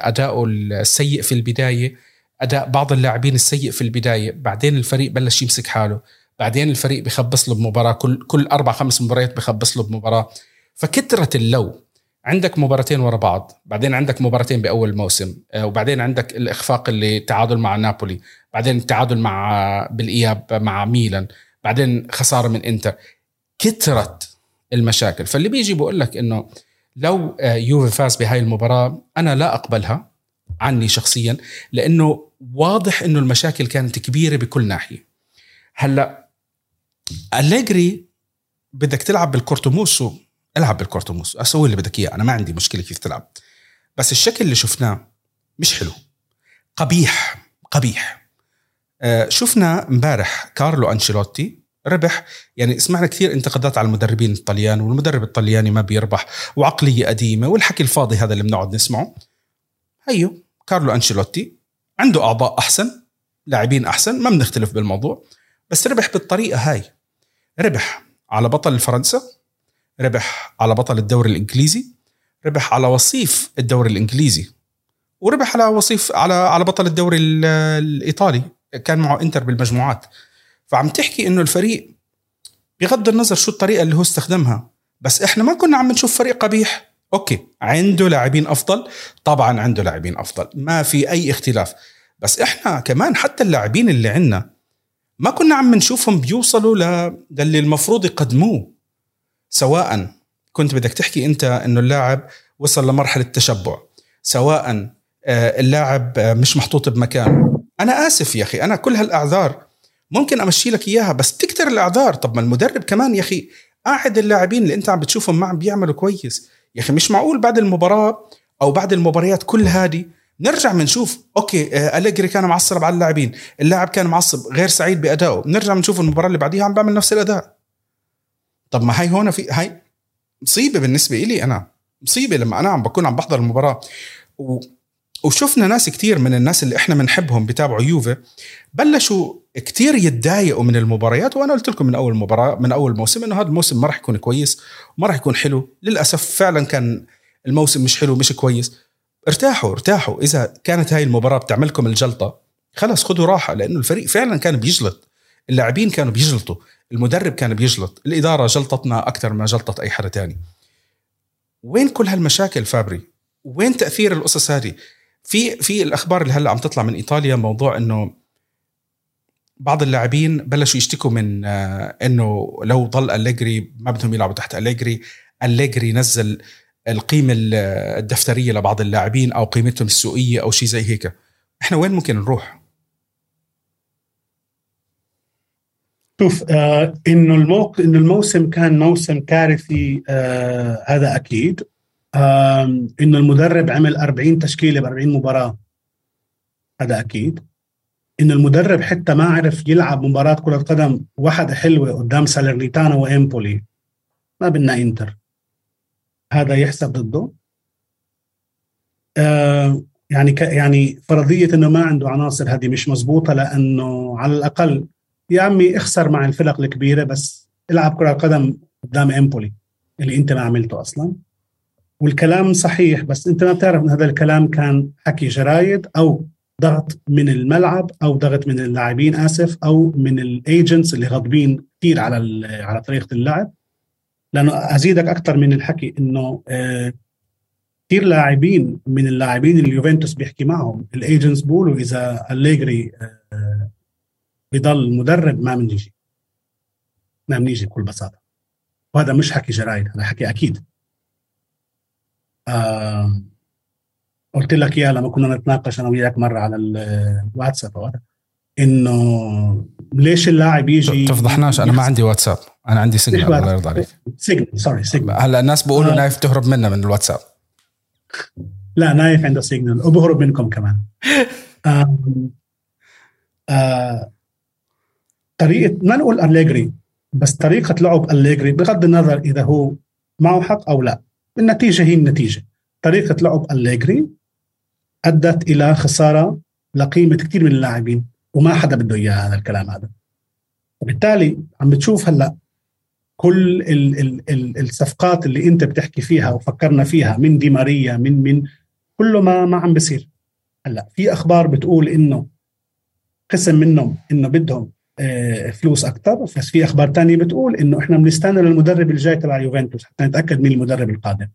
اداؤه السيء في البداية أداء بعض اللاعبين السيء في البداية بعدين الفريق بلش يمسك حاله بعدين الفريق بخبص له بمباراة كل كل أربع خمس مباريات بخبص له بمباراة. فكترت اللو عندك مباراتين ورا بعض بعدين عندك مباراتين بأول موسم وبعدين عندك الإخفاق اللي تعادل مع نابولي بعدين التعادل مع بالإياب مع ميلان بعدين خسارة من إنتر. كثرت المشاكل. فاللي بيجي بقول لك إنه لو آه، يوفي فاز بهاي المباراة أنا لا أقبلها عني شخصيا لأنه واضح إنه المشاكل كانت كبيرة بكل ناحية. هلأ أليجري بدك تلعب بالكورتوموسو العب بالكورتوموسو أسوي اللي بدك إياه. أنا ما عندي مشكلة كيف تلعب. بس الشكل اللي شفناه مش حلو. قبيح. قبيح. آه، شفنا امبارح كارلو أنشيلوتي ربح. يعني سمعنا كثير انتقادات على المدربين الطليان والمدرب الطلياني ما بيربح وعقلية قديمة والحكي الفاضي هذا اللي بنقعد نسمعه. هيو كارلو أنشيلوتي عنده أعضاء أحسن لاعبين أحسن ما بنختلف بالموضوع بس ربح بالطريقة هاي. ربح على بطل فرنسا. ربح على بطل الدوري الإنجليزي ربح على وصيف الدوري الإنجليزي وربح على وصيف على على بطل الدوري الإيطالي كان معه إنتر بالمجموعات. فعم تحكي إنه الفريق بغض النظر شو الطريقة اللي هو استخدمها بس إحنا ما كنا عم نشوف فريق قبيح. أوكي عنده لاعبين أفضل طبعا عنده لاعبين أفضل ما في أي اختلاف. بس إحنا كمان حتى اللاعبين اللي عندنا ما كنا عم نشوفهم بيوصلوا للي المفروض يقدموه. سواء كنت بدك تحكي أنت إنه اللاعب وصل لمرحلة تشبع سواء آه، اللاعب آه، مش محطوط بمكانه. أنا آسف يا أخي أنا كل هالأعذار ممكن أمشي لك إياها بس تكتر الأعذار. طب ما المدرب كمان يا أخي قاعد اللاعبين اللي أنت عم بتشوفهم ما عم بيعملوا كويس. يا أخي مش معقول بعد المباراة أو بعد المباريات كل هذه نرجع بنشوف أوكي آه، أليجري كان معصب على اللاعبين اللاعب كان معصب غير سعيد بأدائه. نرجع بنشوف المباراة اللي بعديها عم بعمل نفس الأداء. طب ما هاي هون في هاي مصيبة بالنسبة لي أنا مصيبة لما أنا عم بكون عم بحضر المباراة. و وشفنا ناس كتير من الناس اللي إحنا بنحبهم بتابعوا يوفي بلشوا كتير يتضايقوا من المباريات وأنا قلت لكم من أول مباراة من أول موسم إنه هذا الموسم ما راح يكون كويس وما راح يكون حلو. للأسف فعلا كان الموسم مش حلو مش كويس. ارتاحوا ارتاحوا. إذا كانت هاي المباراة بتعملكم الجلطة خلص خذوا راحة لأنه الفريق فعلا كان بيجلط. اللاعبين كانوا بيجلطوا المدرب كان بيجلط الإدارة جلطتنا أكثر ما جلطت أي حدا تاني. وين كل هالمشاكل فابري؟ وين تأثير القصص هذه؟ في في الأخبار اللي هلأ عم تطلع من إيطاليا موضوع إنه بعض اللاعبين بلشوا يشتكوا من آه، إنه لو ضل أليجري ما بدهم يلعبوا تحت أليجري أليجري نزل القيمة الدفترية لبعض اللاعبين أو قيمتهم السوقية أو شيء زي هيك. إحنا وين ممكن نروح؟ شوف آه إنه الموق... إنه الموسم كان موسم كارثي آه هذا أكيد. إنه المدرب عمل 40 تشكيلة ب 40 مباراة هذا أكيد. إنه المدرب حتى ما عرف يلعب مباراة كرة قدم واحدة حلوة قدام سالرنيتانا وإمبولي. ما بدنا إنتر. هذا يحسب ضده. آه يعني ك يعني فرضية إنه ما عنده عناصر هذه مش مزبوطه لأنه على الأقل يا عمي اخسر مع الفرق الكبيرة بس العب كرة قدم قدام إمبولي اللي أنت ما عملته أصلا. والكلام صحيح بس أنت ما بتعرف إن هذا الكلام كان حكي جرايد أو ضغط من الملعب أو ضغط من اللاعبين آسف أو من ال agents اللي غاضبين كثير على على طريقة اللعب. لأنه أزيدك أكثر من الحكي إنه آه، كثير لاعبين من اللاعبين اللي يوفنتوس بيحكي معهم الايجنتس بيقولوا إذا أليجري آه، بضل مدرب ما بنيجي ما بنيجي بكل بساطة. وهذا مش حكي جرايد هذا حكي أكيد. قلت لك إياه لما كنا نتناقش أنا وياك مرة على الواتساب إنه ليش اللاعب يجي تفضحناش أنا ما عندي واتساب. أنا عندي Signal الله يرضى عليك. Signal sorry Signal. هلأ الناس بيقولوا آه. نايف تهرب منا من الواتساب. لا نايف عنده Signal وبهرب منكم كمان. آه آه طريقة ما نقول أليجري بس طريقة لعب أليجري بغض النظر إذا هو معه حق أو لا. النتيجة هي النتيجة. طريقة لعب أليجري أدت إلى خسارة لقيمة كثير من اللاعبين وما حدا بده اياه هذا الكلام هذا. وبالتالي عم بتشوف هلأ كل ال ال ال الصفقات اللي أنت بتحكي فيها وفكرنا فيها من دي ماريا من من كله ما ما عم بصير. هلأ في أخبار بتقول إنه قسم منهم إنه بدهم فلوس أكثر بس في أخبار تانية بتقول إنه إحنا بنستنى للمدرب الجاي تبع يوفنتوس. حتى نتأكد مين المدرب القادم.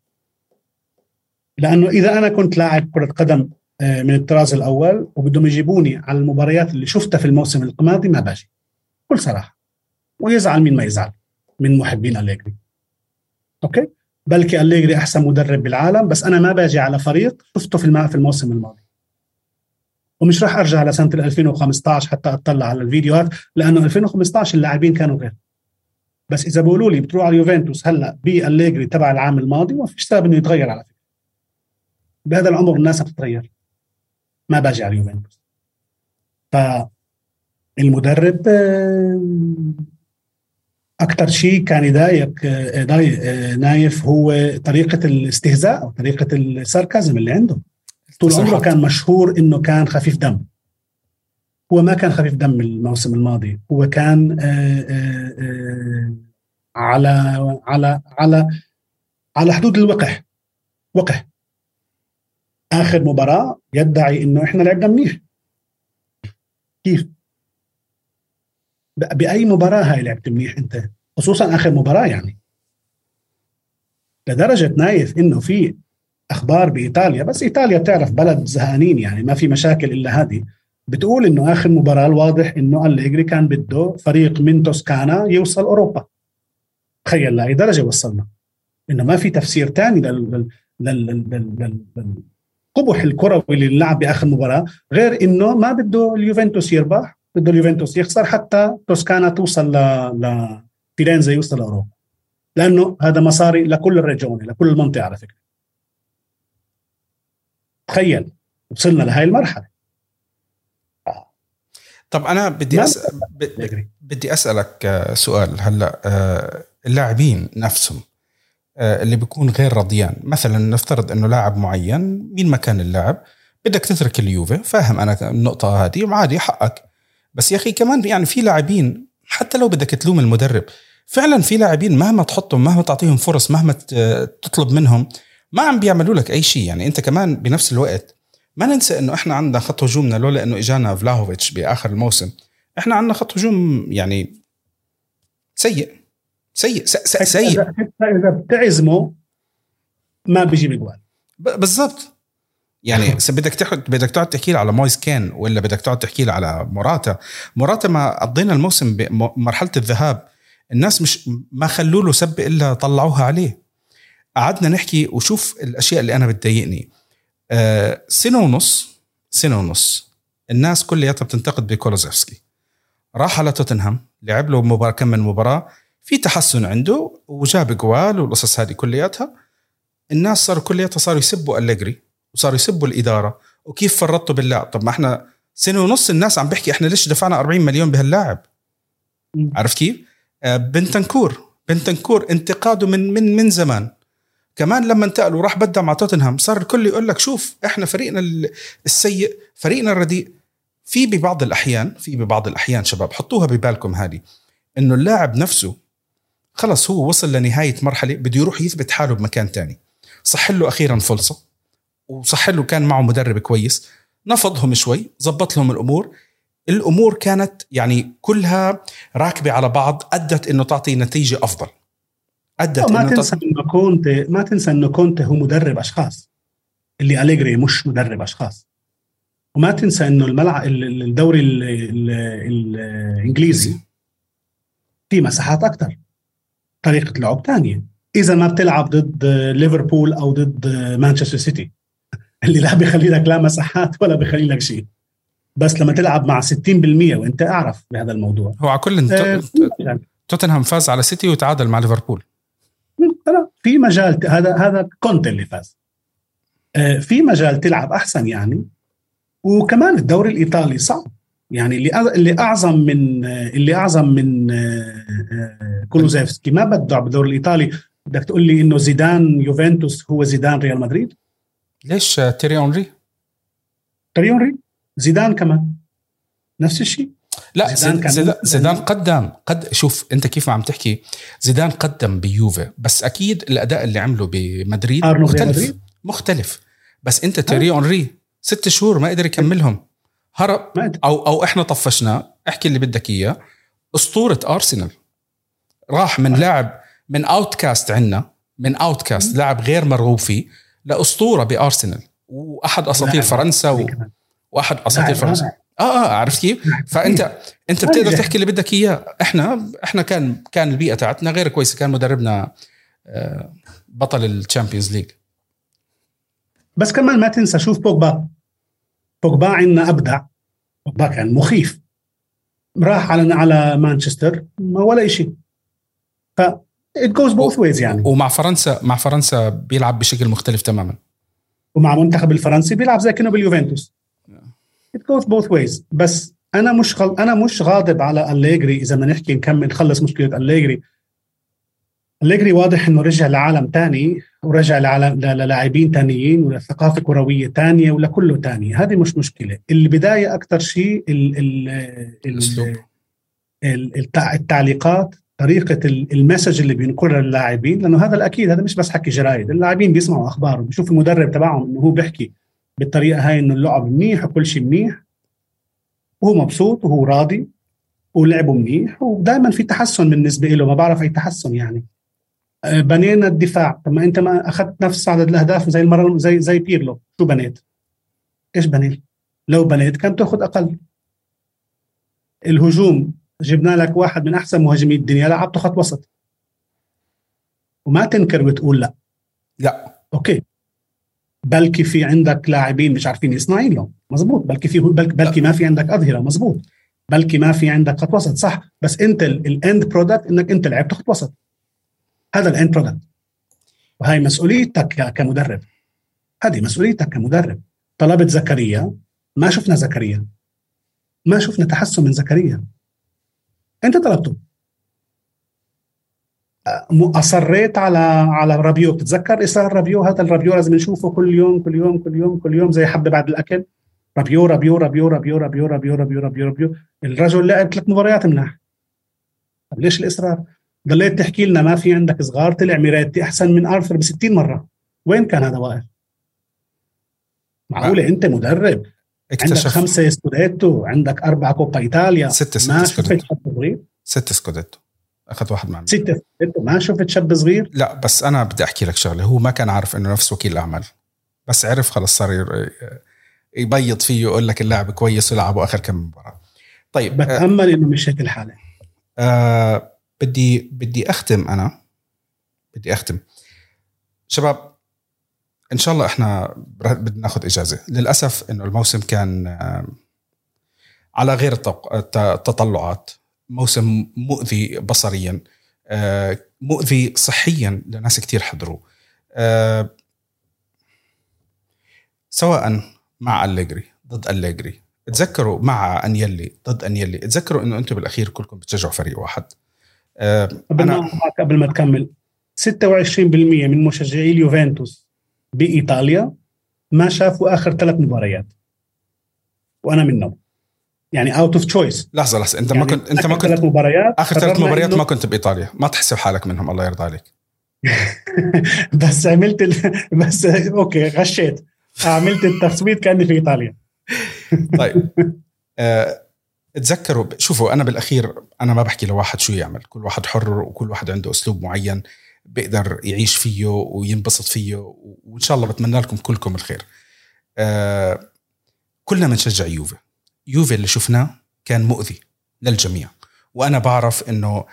لأنه إذا أنا كنت لاعب كرة قدم آه، من الطراز الأول وبدهم يجيبوني على المباريات اللي شفتها في الموسم الماضي ما باجي. بكل صراحة. ويزعل مين ما يزعل. من محبين أليجري. أوكي؟ بلكي أليجري أحسن مدرب بالعالم بس أنا ما باجي على فريق شفته في في الموسم الماضي. ومش راح أرجع لسنة 2015 حتى أطلع على الفيديوهات لأنه 2015 اللاعبين كانوا غير. بس إذا بيقولوا لي بتروح على يوفنتوس هلأ بأليجري تبع العام الماضي ما فيش سبب إنه يتغير على فكرة. بهذا العمر الناس بتتغير. ما باجي على يوفنتوس. فالمدرب أكثر شيء كان يضايق نايف هو طريقة الاستهزاء أو طريقة الساركازم اللي عنده. طول عمره كان مشهور إنه كان خفيف دم. هو ما كان خفيف دم الموسم الماضي. هو كان آآ آآ على على على على حدود الوقح وقح آخر مباراة يدعي إنه إحنا لعبنا منيح كيف؟ بأي مباراة هاي لعبت منيح أنت؟ خصوصا آخر مباراة يعني. لدرجة نايف إنه في أخبار بإيطاليا بس إيطاليا بتعرف بلد زهقانين يعني ما في مشاكل إلا هذه. بتقول إنه آخر مباراة الواضح إنه أليجري كان بده فريق من توسكانا يوصل أوروبا. تخيل لاي درجة وصلنا. إنه ما في تفسير ثاني لل للقبح الكروي اللي لعب بآخر مباراة غير إنه ما بده اليوفنتوس يربح بده اليوفنتوس يخسر حتى توسكانا توصل ل فيرنزا يوصل لأوروبا. لأنه هذا مصاري لكل الريجون لكل المنطقة على فكرة. تخيل وصلنا لهي المرحلة. طب أنا بدي أسأل بدي أسألك آه، سؤال هلأ آه، اللاعبين نفسهم آه، اللي بيكون غير رضيان مثلا نفترض إنه لاعب معين مين ما كان اللاعب بدك تترك اليوفي فاهم أنا النقطة هذه وعادي حقك. بس يا أخي كمان يعني في لاعبين حتى لو بدك تلوم المدرب فعلا في لاعبين مهما تحطهم مهما تعطيهم فرص مهما تطلب منهم ما عم بيعملوا لك أي شيء. يعني أنت كمان بنفس الوقت ما ننسى إنه إحنا عندنا خط هجومنا لولا إنه إجانا فلاهوفيتش بآخر الموسم. إحنا عندنا خط هجوم يعني سيء. سيء سيء, سيء. اذا بتعزمه ما بيجيب اجوال بالضبط. يعني بدك تحط بدك تقعد تحكي لي على مويس كين ولا بدك تقعد تحكي لي على موراتا. موراتا ما قضينا الموسم بمرحله الذهاب. الناس مش ما خلوا له سب إلا طلعوها عليه. قعدنا نحكي وشوف الأشياء اللي أنا بتضايقني. آه سنة ونص سنة ونص الناس كلياتها بتنتقد بكولوزيفسكي. راح على توتنهام لعب له مباراه كم من مباراة. في تحسن عنده وجاب جوال والقصص هذه كلياتها. الناس صاروا كلياتها صاروا يسبوا أليجري وصاروا يسبوا الإدارة. وكيف فرطوا باللاعب؟ طب ما إحنا سنة ونص الناس عم بيحكي إحنا ليش دفعنا 40 مليون بهاللاعب؟ عرفت كيف؟ آه بنتنكور. بنتنكور انتقاده من من من زمان. كمان لما انتقل وراح بدأ مع توتنهام صار الكل يقول لك شوف إحنا فريقنا السيء فريقنا الرديء. في ببعض الأحيان في ببعض الأحيان شباب حطوها ببالكم هذه إنه اللاعب نفسه خلص هو وصل لنهاية مرحلة بده يروح يثبت حاله بمكان تاني. صح له أخيرا فرصه وصح له كان معه مدرب كويس. نفضهم شوي زبط لهم الأمور. الأمور كانت يعني كلها راكبة على بعض أدت إنه تعطي نتيجة أفضل. أدت ما تنسى. إنه كونتي ما تنسى إنه كونتي هو مدرب أشخاص. اللي أليجري مش مدرب أشخاص. وما تنسى إنه الملعب الدوري الإنجليزي في مساحات أكثر طريقة لعب ثانية إذا ما بتلعب ضد ليفربول أو ضد مانشستر سيتي. اللي لا بيخلي لك لا مساحات ولا بيخلي لك شيء. بس لما تلعب مع 60% وأنت أعرف بهذا الموضوع. هو على كل آه، توتنهام فاز على سيتي وتعادل مع ليفربول. لا في مجال هذا هذا كونتي اللي فاز. آه، في مجال تلعب أحسن يعني. وكمان الدوري الإيطالي صعب. يعني اللي اللي أعظم من اللي أعظم من آه، كولوزيفسكي. ما بدع بالدوري الإيطالي. بدك تقول لي إنه زيدان يوفنتوس هو زيدان ريال مدريد؟ ليش تيري اونري؟ تيري اونري زيدان كمان. نفس الشيء. لا زيدان, زيدان, زيدان قدم. قد شوف انت كيف ما عم تحكي زيدان قدم بيوفي. بس أكيد الأداء اللي عمله بمدريد مختلف. مختلف. بس انت تيري اونري ست شهور ما قدر يكملهم. هرب. أو أو إحنا طفشناه احكي اللي بدك إياه. أسطورة أرسنال. راح من لاعب من outcast عندنا من outcast لاعب غير مرغوب فيه لأسطورة بأرسنال. وأحد أساطير فرنسا و... وأحد أساطير فرنسا. آه آه عرفت كيف؟ فانت أنت بتقدر تحكي اللي بدك إياه. إحنا إحنا كان كان البيئة تاعتنا غير كويسة. كان مدربنا آه، بطل ال Champions League. بس كمان ما تنسى شوف بوجبا. بوجبا عندنا أبدع. بوجبا كان مخيف. راح على على مانشستر ما ولا شيء ف it goes both ways يعني. ومع فرنسا مع فرنسا بيلعب بشكل مختلف تماما. ومع منتخب الفرنسي بيلعب زي كأنه باليوفنتوس. It goes both ways. بس أنا مش غل... أنا مش غاضب على أليجري إذا بدنا نحكي نكمل نخلص مشكلة أليجري أليجري واضح إنه رجع لعالم تاني ورجع لعالم للاعبين تانيين ولثقافة كروية تانية ولكله تاني. هذه مش مشكلة. البداية أكثر شيء ال... ال... ال... التعليقات طريقة ال message اللي بينقلها للاعبين لأنه هذا الأكيد هذا مش بس حكي جرايد اللاعبين بيسمعوا أخبار بيشوفوا المدرب تبعهم إنه هو بيحكي. بالطريقة هاي إنه اللعب منيح وكل شيء منيح. وهو مبسوط وهو راضي ولعبه منيح. ودائما في تحسن بالنسبة له ما بعرف أي تحسن يعني. آه، بنينا الدفاع. طب ما أنت ما أخذت نفس عدد الأهداف زي المرة زي زي بيرلو. شو بنيت؟ إيش بنيت؟ لو بنيت كان تأخذ أقل. الهجوم جبنا لك واحد من أحسن مهاجمي الدنيا لعبته خط وسط. وما تنكر وتقول لا. لا. okay. بلكي في عندك لاعبين مش عارفين يصنعين له مزبوط بلكي في بلكي, بلكي ما في عندك أظهرة. مزبوط بلكي ما في عندك خط وسط. صح. بس أنت ال end product إنك أنت لعبت خط وسط. هذا ال end product وهي مسؤوليتك كمدرب. هذه مسؤوليتك كمدرب. طلبت زكريا. ما شفنا زكريا. ما شفنا تحسن من زكريا. أنت طلبته. أصريت على على رابيو. بتتذكر إصرار رابيو؟ هذا الرابيو لازم نشوفه كل يوم كل يوم كل يوم كل يوم زي حبة بعد الأكل. رابيو رابيو رابيو رابيو رابيو رابيو رابيو رابيو رابيو. الرجل لعب ثلاث مباريات مناح طب ليش الإصرار؟ ضليت تحكي لنا ما في عندك صغار طلع ميريتي أحسن من ارثر ب 60 مرة. وين كان هذا واقف؟ معقولة؟ أنت مدرب. عندك خمسة سكوديتو عندك أربعة كوبا إيطاليا. ستة ستة ما شفت شاب صغير ستة سكوديتو. أخذ واحد مع ستة ما شفت شاب صغير؟ لا بس أنا بدي أحكي لك شغلة. هو ما كان عارف إنه نفس وكيل الأعمال. بس عرف خلص صار يبيض فيه يقول لك اللاعب كويس ولعبوا آخر كم مباراة. طيب بتأمل إنه مش هيك الحالة. آه بدي بدي أختم أنا. بدي أختم. شباب إن شاء الله إحنا بدنا ناخذ إجازة. للأسف إنه الموسم كان على غير التطلعات. موسم مؤذي بصريا. آه، مؤذي صحيا لناس كثير حضروا. آه، سواء مع أليجري ضد أليجري. تذكروا مع أنيلي ضد أنيلي. تذكروا إنه أنتم بالأخير كلكم بتشجعوا فريق واحد. أه قبل أنا... ما قبل ما تكمل 26% من مشجعي اليوفنتوس بإيطاليا ما شافوا آخر ثلاث مباريات وأنا منهم يعني out of choice لحظة لحظة. أنت يعني ما كنت أنت ما كنت ثلاث مباريات آخر ثلاث مباريات ما كنت بإيطاليا. ما تحسب حالك منهم الله يرضى عليك. بس عملت ال... بس okay غشيت. عملت التصويت كأني في إيطاليا. طيب. أه... تذكروا شوفوا أنا بالأخير أنا ما بحكي لواحد شو يعمل. كل واحد حر وكل واحد عنده أسلوب معين بيقدر يعيش فيه وينبسط فيه وإن شاء الله بتمنى لكم كلكم الخير. آه كلنا بنشجع يوفي. يوفي اللي شفناه كان مؤذي للجميع. وأنا بعرف إنه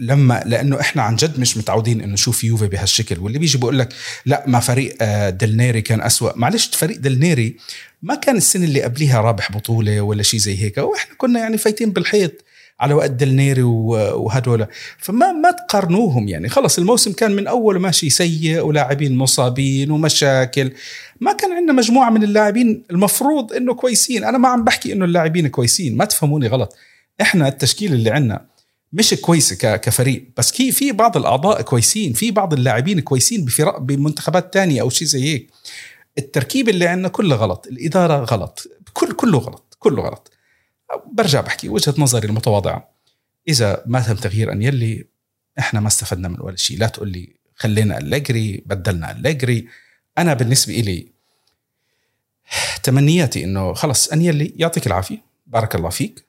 لما لأنه إحنا عن جد مش متعودين إنه نشوف يوفي بهالشكل. واللي بيجي بيقول لك لا ما فريق آه، دلنيري كان أسوأ. معلش فريق دلنيري ما كان السنة اللي قبليها رابح بطولة ولا شيء زي هيك. وإحنا كنا يعني فايتين بالحيط. على وقت دلنيري وهدول. فما ما تقارنوهم يعني. خلص الموسم كان من أول ماشي سيء ولاعبين مصابين ومشاكل. ما كان عندنا مجموعة من اللاعبين المفروض إنه كويسين. أنا ما عم بحكي إنه اللاعبين كويسين. ما تفهموني غلط. إحنا التشكيل اللي عندنا مش كويسة كفريق. بس كي في بعض الأعضاء كويسين. في بعض اللاعبين كويسين بفرق بمنتخبات تانية أو شيء زي هيك. التركيب اللي عندنا كله غلط. الإدارة غلط. كل كله غلط. كله غلط. برجع بحكي وجهة نظري المتواضعة. إذا ما تم تغيير انيلي إحنا ما استفدنا من ولا شيء. لا تقول لي خلينا أليجري بدلنا أليجري أنا بالنسبة لي تمنياتي إنه خلص انيلي يعطيك العافية. بارك الله فيك.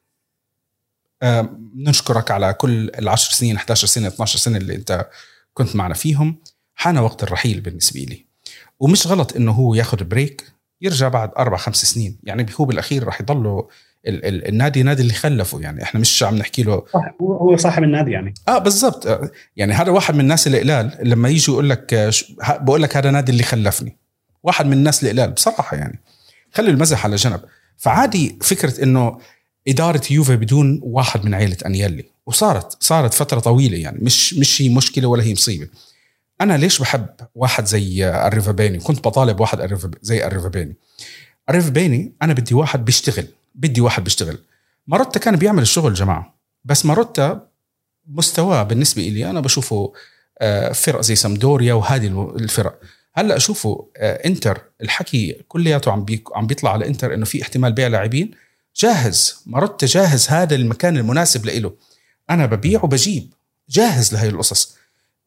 نشكرك على كل العشر سنين 11 سنة 12 سنة اللي أنت كنت معنا فيهم. حان وقت الرحيل بالنسبة لي ومش غلط إنه هو ياخذ بريك يرجع بعد أربع خمس سنين. يعني هو بالأخير راح يضله ال- ال- النادي نادي اللي خلفه يعني إحنا مش عم نحكي له صح هو صاحب النادي يعني. آه بالضبط. يعني هذا واحد من الناس القلال لما يجوا يقول لك آه، بقول لك هذا نادي اللي خلفني. واحد من الناس القلال بصراحة يعني. خلي المزح على جنب. فعادي فكرة إنه إدارة يوفي بدون واحد من عائله أنيلي. وصارت صارت فترة طويلة يعني مش مش هي مشكلة ولا هي مصيبة. أنا ليش بحب واحد زي الريفابيني؟ كنت بطالب واحد زي الريفابيني. الريفابيني أنا بدي واحد بيشتغل. بدي واحد بيشتغل. ماروتا كان بيعمل الشغل جماعة بس ماروتا مستواه بالنسبة لي أنا بشوفه آه، فرق زي سامبدوريا وهذه الفرق. هلأ شوفوا آه، إنتر الحكي كلياته عم عم بيطلع على إنتر إنه في احتمال بيع لاعبين. جاهز ماروتا جاهز هذا المكان المناسب له أنا ببيع وبجيب جاهز لهي القصص.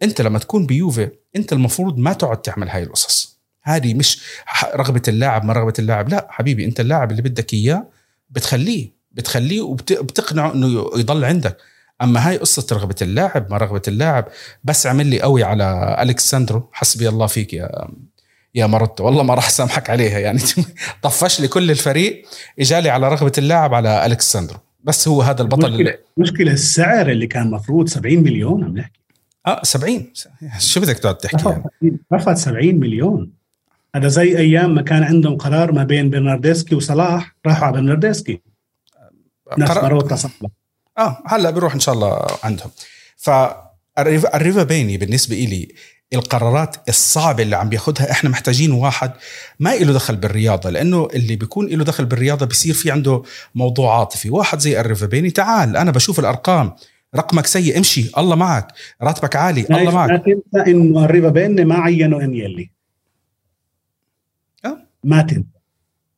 إنت لما تكون بيوفي إنت المفروض ما تقعد تعمل هاي القصص. هذه مش رغبة اللاعب ما رغبة اللاعب لا حبيبي إنت اللاعب اللي بدك إياه بتخليه بتخليه وبتقنعه إنه يضل عندك. أما هاي قصة رغبة اللاعب ما رغبة اللاعب. بس عمل لي قوي على الكساندرو حسبي الله فيك يا يا مروتو والله ما راح أسامحك عليها يعني. طفش لي كل الفريق إجالي على رغبة اللاعب على الكساندرو بس هو هذا البطل مشكلة, اللي... مشكلة السعر اللي كان مفروض 70 مليون عم نحكي. آه 70 شو بدك تقعد تحكي؟ يعني رفض 70 مليون. هذا زي أيام ما كان عندهم قرار ما بين برناردسكي وصلاح راحوا على برناردسكي. ناس مروتا صحبة آه هلا بيروح إن شاء الله عندهم. فالريفابيني بالنسبة لي القرارات الصعبة اللي عم بياخدها إحنا محتاجين واحد ما له دخل بالرياضة لأنه اللي بيكون له دخل بالرياضة بيصير في عنده موضوع عاطفي. واحد زي الريفابيني تعال أنا بشوف الأرقام. رقمك سيء امشي الله معك. راتبك عالي الله معك. ما تنسى إنه الريفابيني ما عينوا انيلي ما تنسى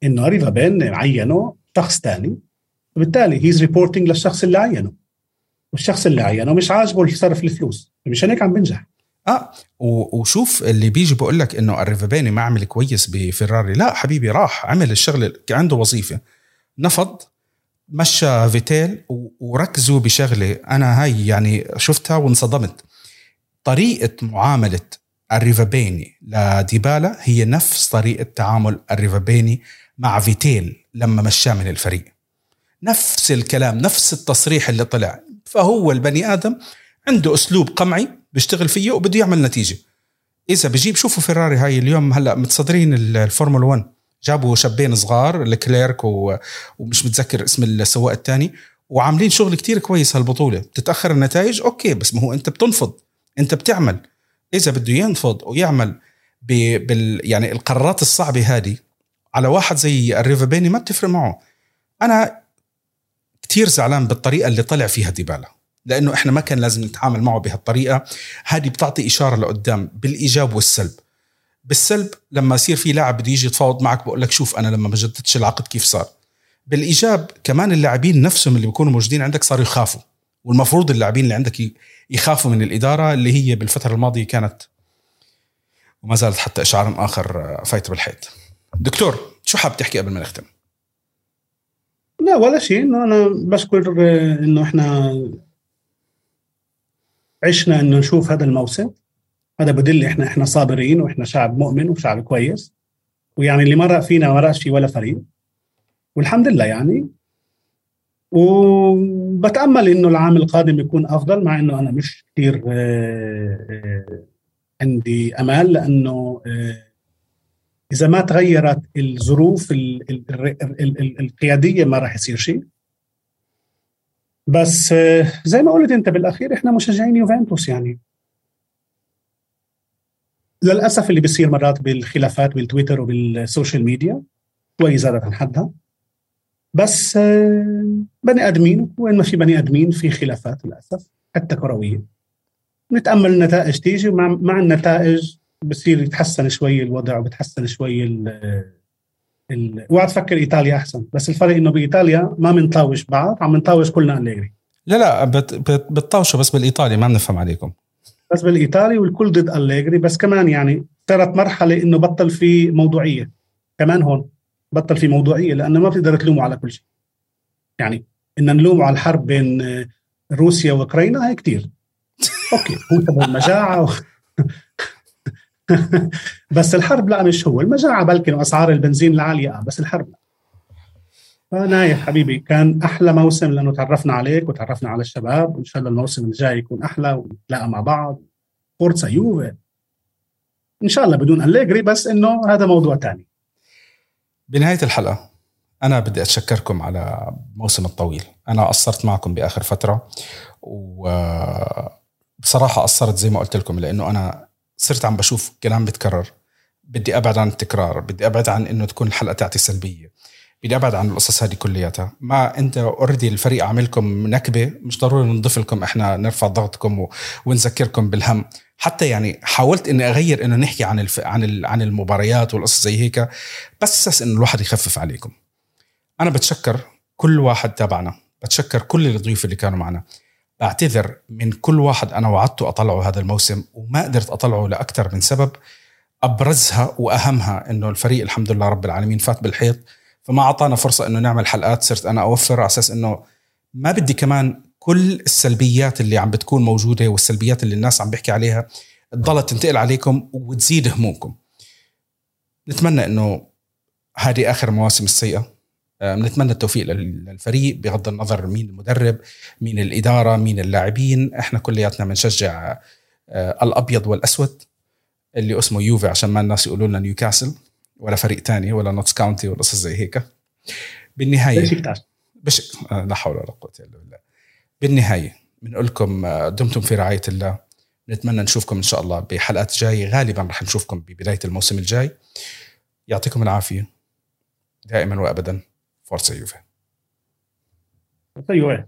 إنه الريفابيني عينه شخص ثاني وبالتالي he's reporting للشخص اللي عينه. والشخص اللي عينه مش عاجبه صرف الفلوس. مشان هيك عم بنجح. آه وشوف اللي بيجي بقول لك إنه الريفابيني ما عمل كويس بفيراري لا حبيبي راح عمل الشغلة عنده وظيفة. نفض مشى فيتيل وركزوا بشغلة أنا هاي يعني شفتها وانصدمت. طريقة معاملة الريفابيني. لديبالا هي نفس طريقة تعامل الريفابيني مع فيتيل لما مشاه من الفريق. نفس الكلام نفس التصريح اللي طلع. فهو البني آدم عنده أسلوب قمعي بيشتغل فيه وبده يعمل نتيجة. إذا بجيب شوفوا فيراري هاي اليوم هلأ متصدرين الفورمولا 1 جابوا شابين صغار لكليرك ومش متذكر اسم السواق الثاني وعاملين شغل كتير كويس هالبطولة. بتتأخر النتائج؟ okay بس ما هو أنت بتنفض. أنت بتعمل. إذا بده ينفض ويعمل بال يعني القرارات الصعبة هذه على واحد زي الريفابيني ما بتفرق معه. أنا كتير زعلان بالطريقة اللي طلع فيها ديبالا لأنه إحنا ما كان لازم نتعامل معه بهالطريقة. هذه بتعطي إشارة لقدام بالإيجاب والسلب. بالسلب لما يصير في لاعب بده يجي يتفاوض معك بقول لك شوف أنا لما ما جددتش العقد كيف صار. بالإيجاب كمان اللاعبين نفسهم اللي بيكونوا موجودين عندك صاروا يخافوا. والمفروض اللاعبين اللي عندك يخافوا من الإدارة اللي هي بالفترة الماضية كانت وما زالت حتى إشعار آخر فايت بالحيط. دكتور شو حاب تحكي قبل ما نختم؟ لا ولا شيء. إنه أنا بشكر إنه إحنا عشنا إنه نشوف هذا الموسم. هذا بدل إحنا إحنا صابرين وإحنا شعب مؤمن وشعب كويس. ويعني اللي مرق فينا ما في ولا فريق. والحمد لله يعني وبتأمل إنه العام القادم يكون أفضل مع إنه أنا مش كثير عندي امال لأنه إذا ما تغيرت الظروف القيادية ما راح يصير شيء. بس زي ما قلت أنت بالأخير إحنا مشجعين يوفنتوس يعني. للأسف اللي بيصير مرات بالخلافات بالتويتر وبال social media شوي زادت عن حدها. بس بني آدمين وين ما في بني آدمين في خلافات للأسف حتى كرويه نتأمل النتائج تيجي مع النتائج بصير يتحسن شوي الوضع وبتحسن شوي ال ال اوعى تفكر إيطاليا أحسن. بس الفرق إنه بإيطاليا ما بنطاوش بعض عم بنطاوش كلنا أليجري لا لا بتطاوشوا بس بالإيطالي ما بنفهم عليكم. بس بالإيطالي والكل ضد أليجري بس كمان يعني صارت مرحلة إنه بطل في موضوعية. كمان هون. بطل في موضوعية لأنه ما بتقدر تلومه على كل شيء. يعني إن نلومه على الحرب بين روسيا وأوكرانيا هي كثير okay هو سبب المجاعة و... بس الحرب لا مش هو. المجاعة بلكي واسعار البنزين العالية آه بس الحرب لا. فنايف حبيبي كان أحلى موسم لأنه تعرفنا عليك وتعرفنا على الشباب وإن شاء الله الموسم الجاي يكون أحلى ونتلاقى مع بعض. Forza Juve. إن شاء الله بدون أليجري بس إنه هذا موضوع ثاني بنهاية الحلقة أنا بدي أتشكركم على الموسم الطويل. أنا قصرت معكم بآخر فترة وبصراحة قصرت زي ما قلت لكم لأنه أنا صرت عم بشوف كلام بتكرر. بدي أبعد عن التكرار بدي أبعد عن إنه تكون الحلقة تاعتي سلبية. بدي أبعد عن القصص هذه كلياتها. ما أنت اوريدي الفريق عاملكم نكبة مش ضروري نضيف لكم إحنا نرفع ضغطكم و... ونذكركم بالهم. حتى يعني حاولت إني أغير إنه نحكي عن الف... عن ال... عن المباريات والقصص زي هيك بس أساس إنه الواحد يخفف عليكم. أنا بتشكر كل واحد تابعنا بتشكر كل الضيوف اللي كانوا معنا. بعتذر من كل واحد أنا وعدته أطلعه هذا الموسم وما قدرت أطلعه لأكثر من سبب. أبرزها وأهمها إنه الفريق الحمد لله رب العالمين فات بالحيط فما أعطانا فرصة إنه نعمل حلقات صرت أنا أوفر على أساس إنه ما بدي كمان كل السلبيات اللي عم بتكون موجودة والسلبيات اللي الناس عم بيحكي عليها تضل تنتقل عليكم وتزيد همومكم. نتمنى إنه هذه آخر مواسم السيئة. بنتمنى التوفيق للفريق بغض النظر مين المدرب مين الإدارة مين اللاعبين. إحنا كلياتنا بنشجع الأبيض والأسود اللي اسمه يوفي عشان ما الناس يقولوا لنا نيوكاسل ولا فريق تاني ولا نوتس كاونتي ولا قصص زي هيك. بالنهاية بشكتاش بش... لا حول ولا قوة إلا بالله. بالنهاية بنقول لكم دمتم في رعاية الله. نتمنى نشوفكم إن شاء الله بحلقات جاية. غالبا رح نشوفكم ببدايه الموسم الجاي. يعطيكم العافية. دائما وابدا. فورسا يوفي يوفي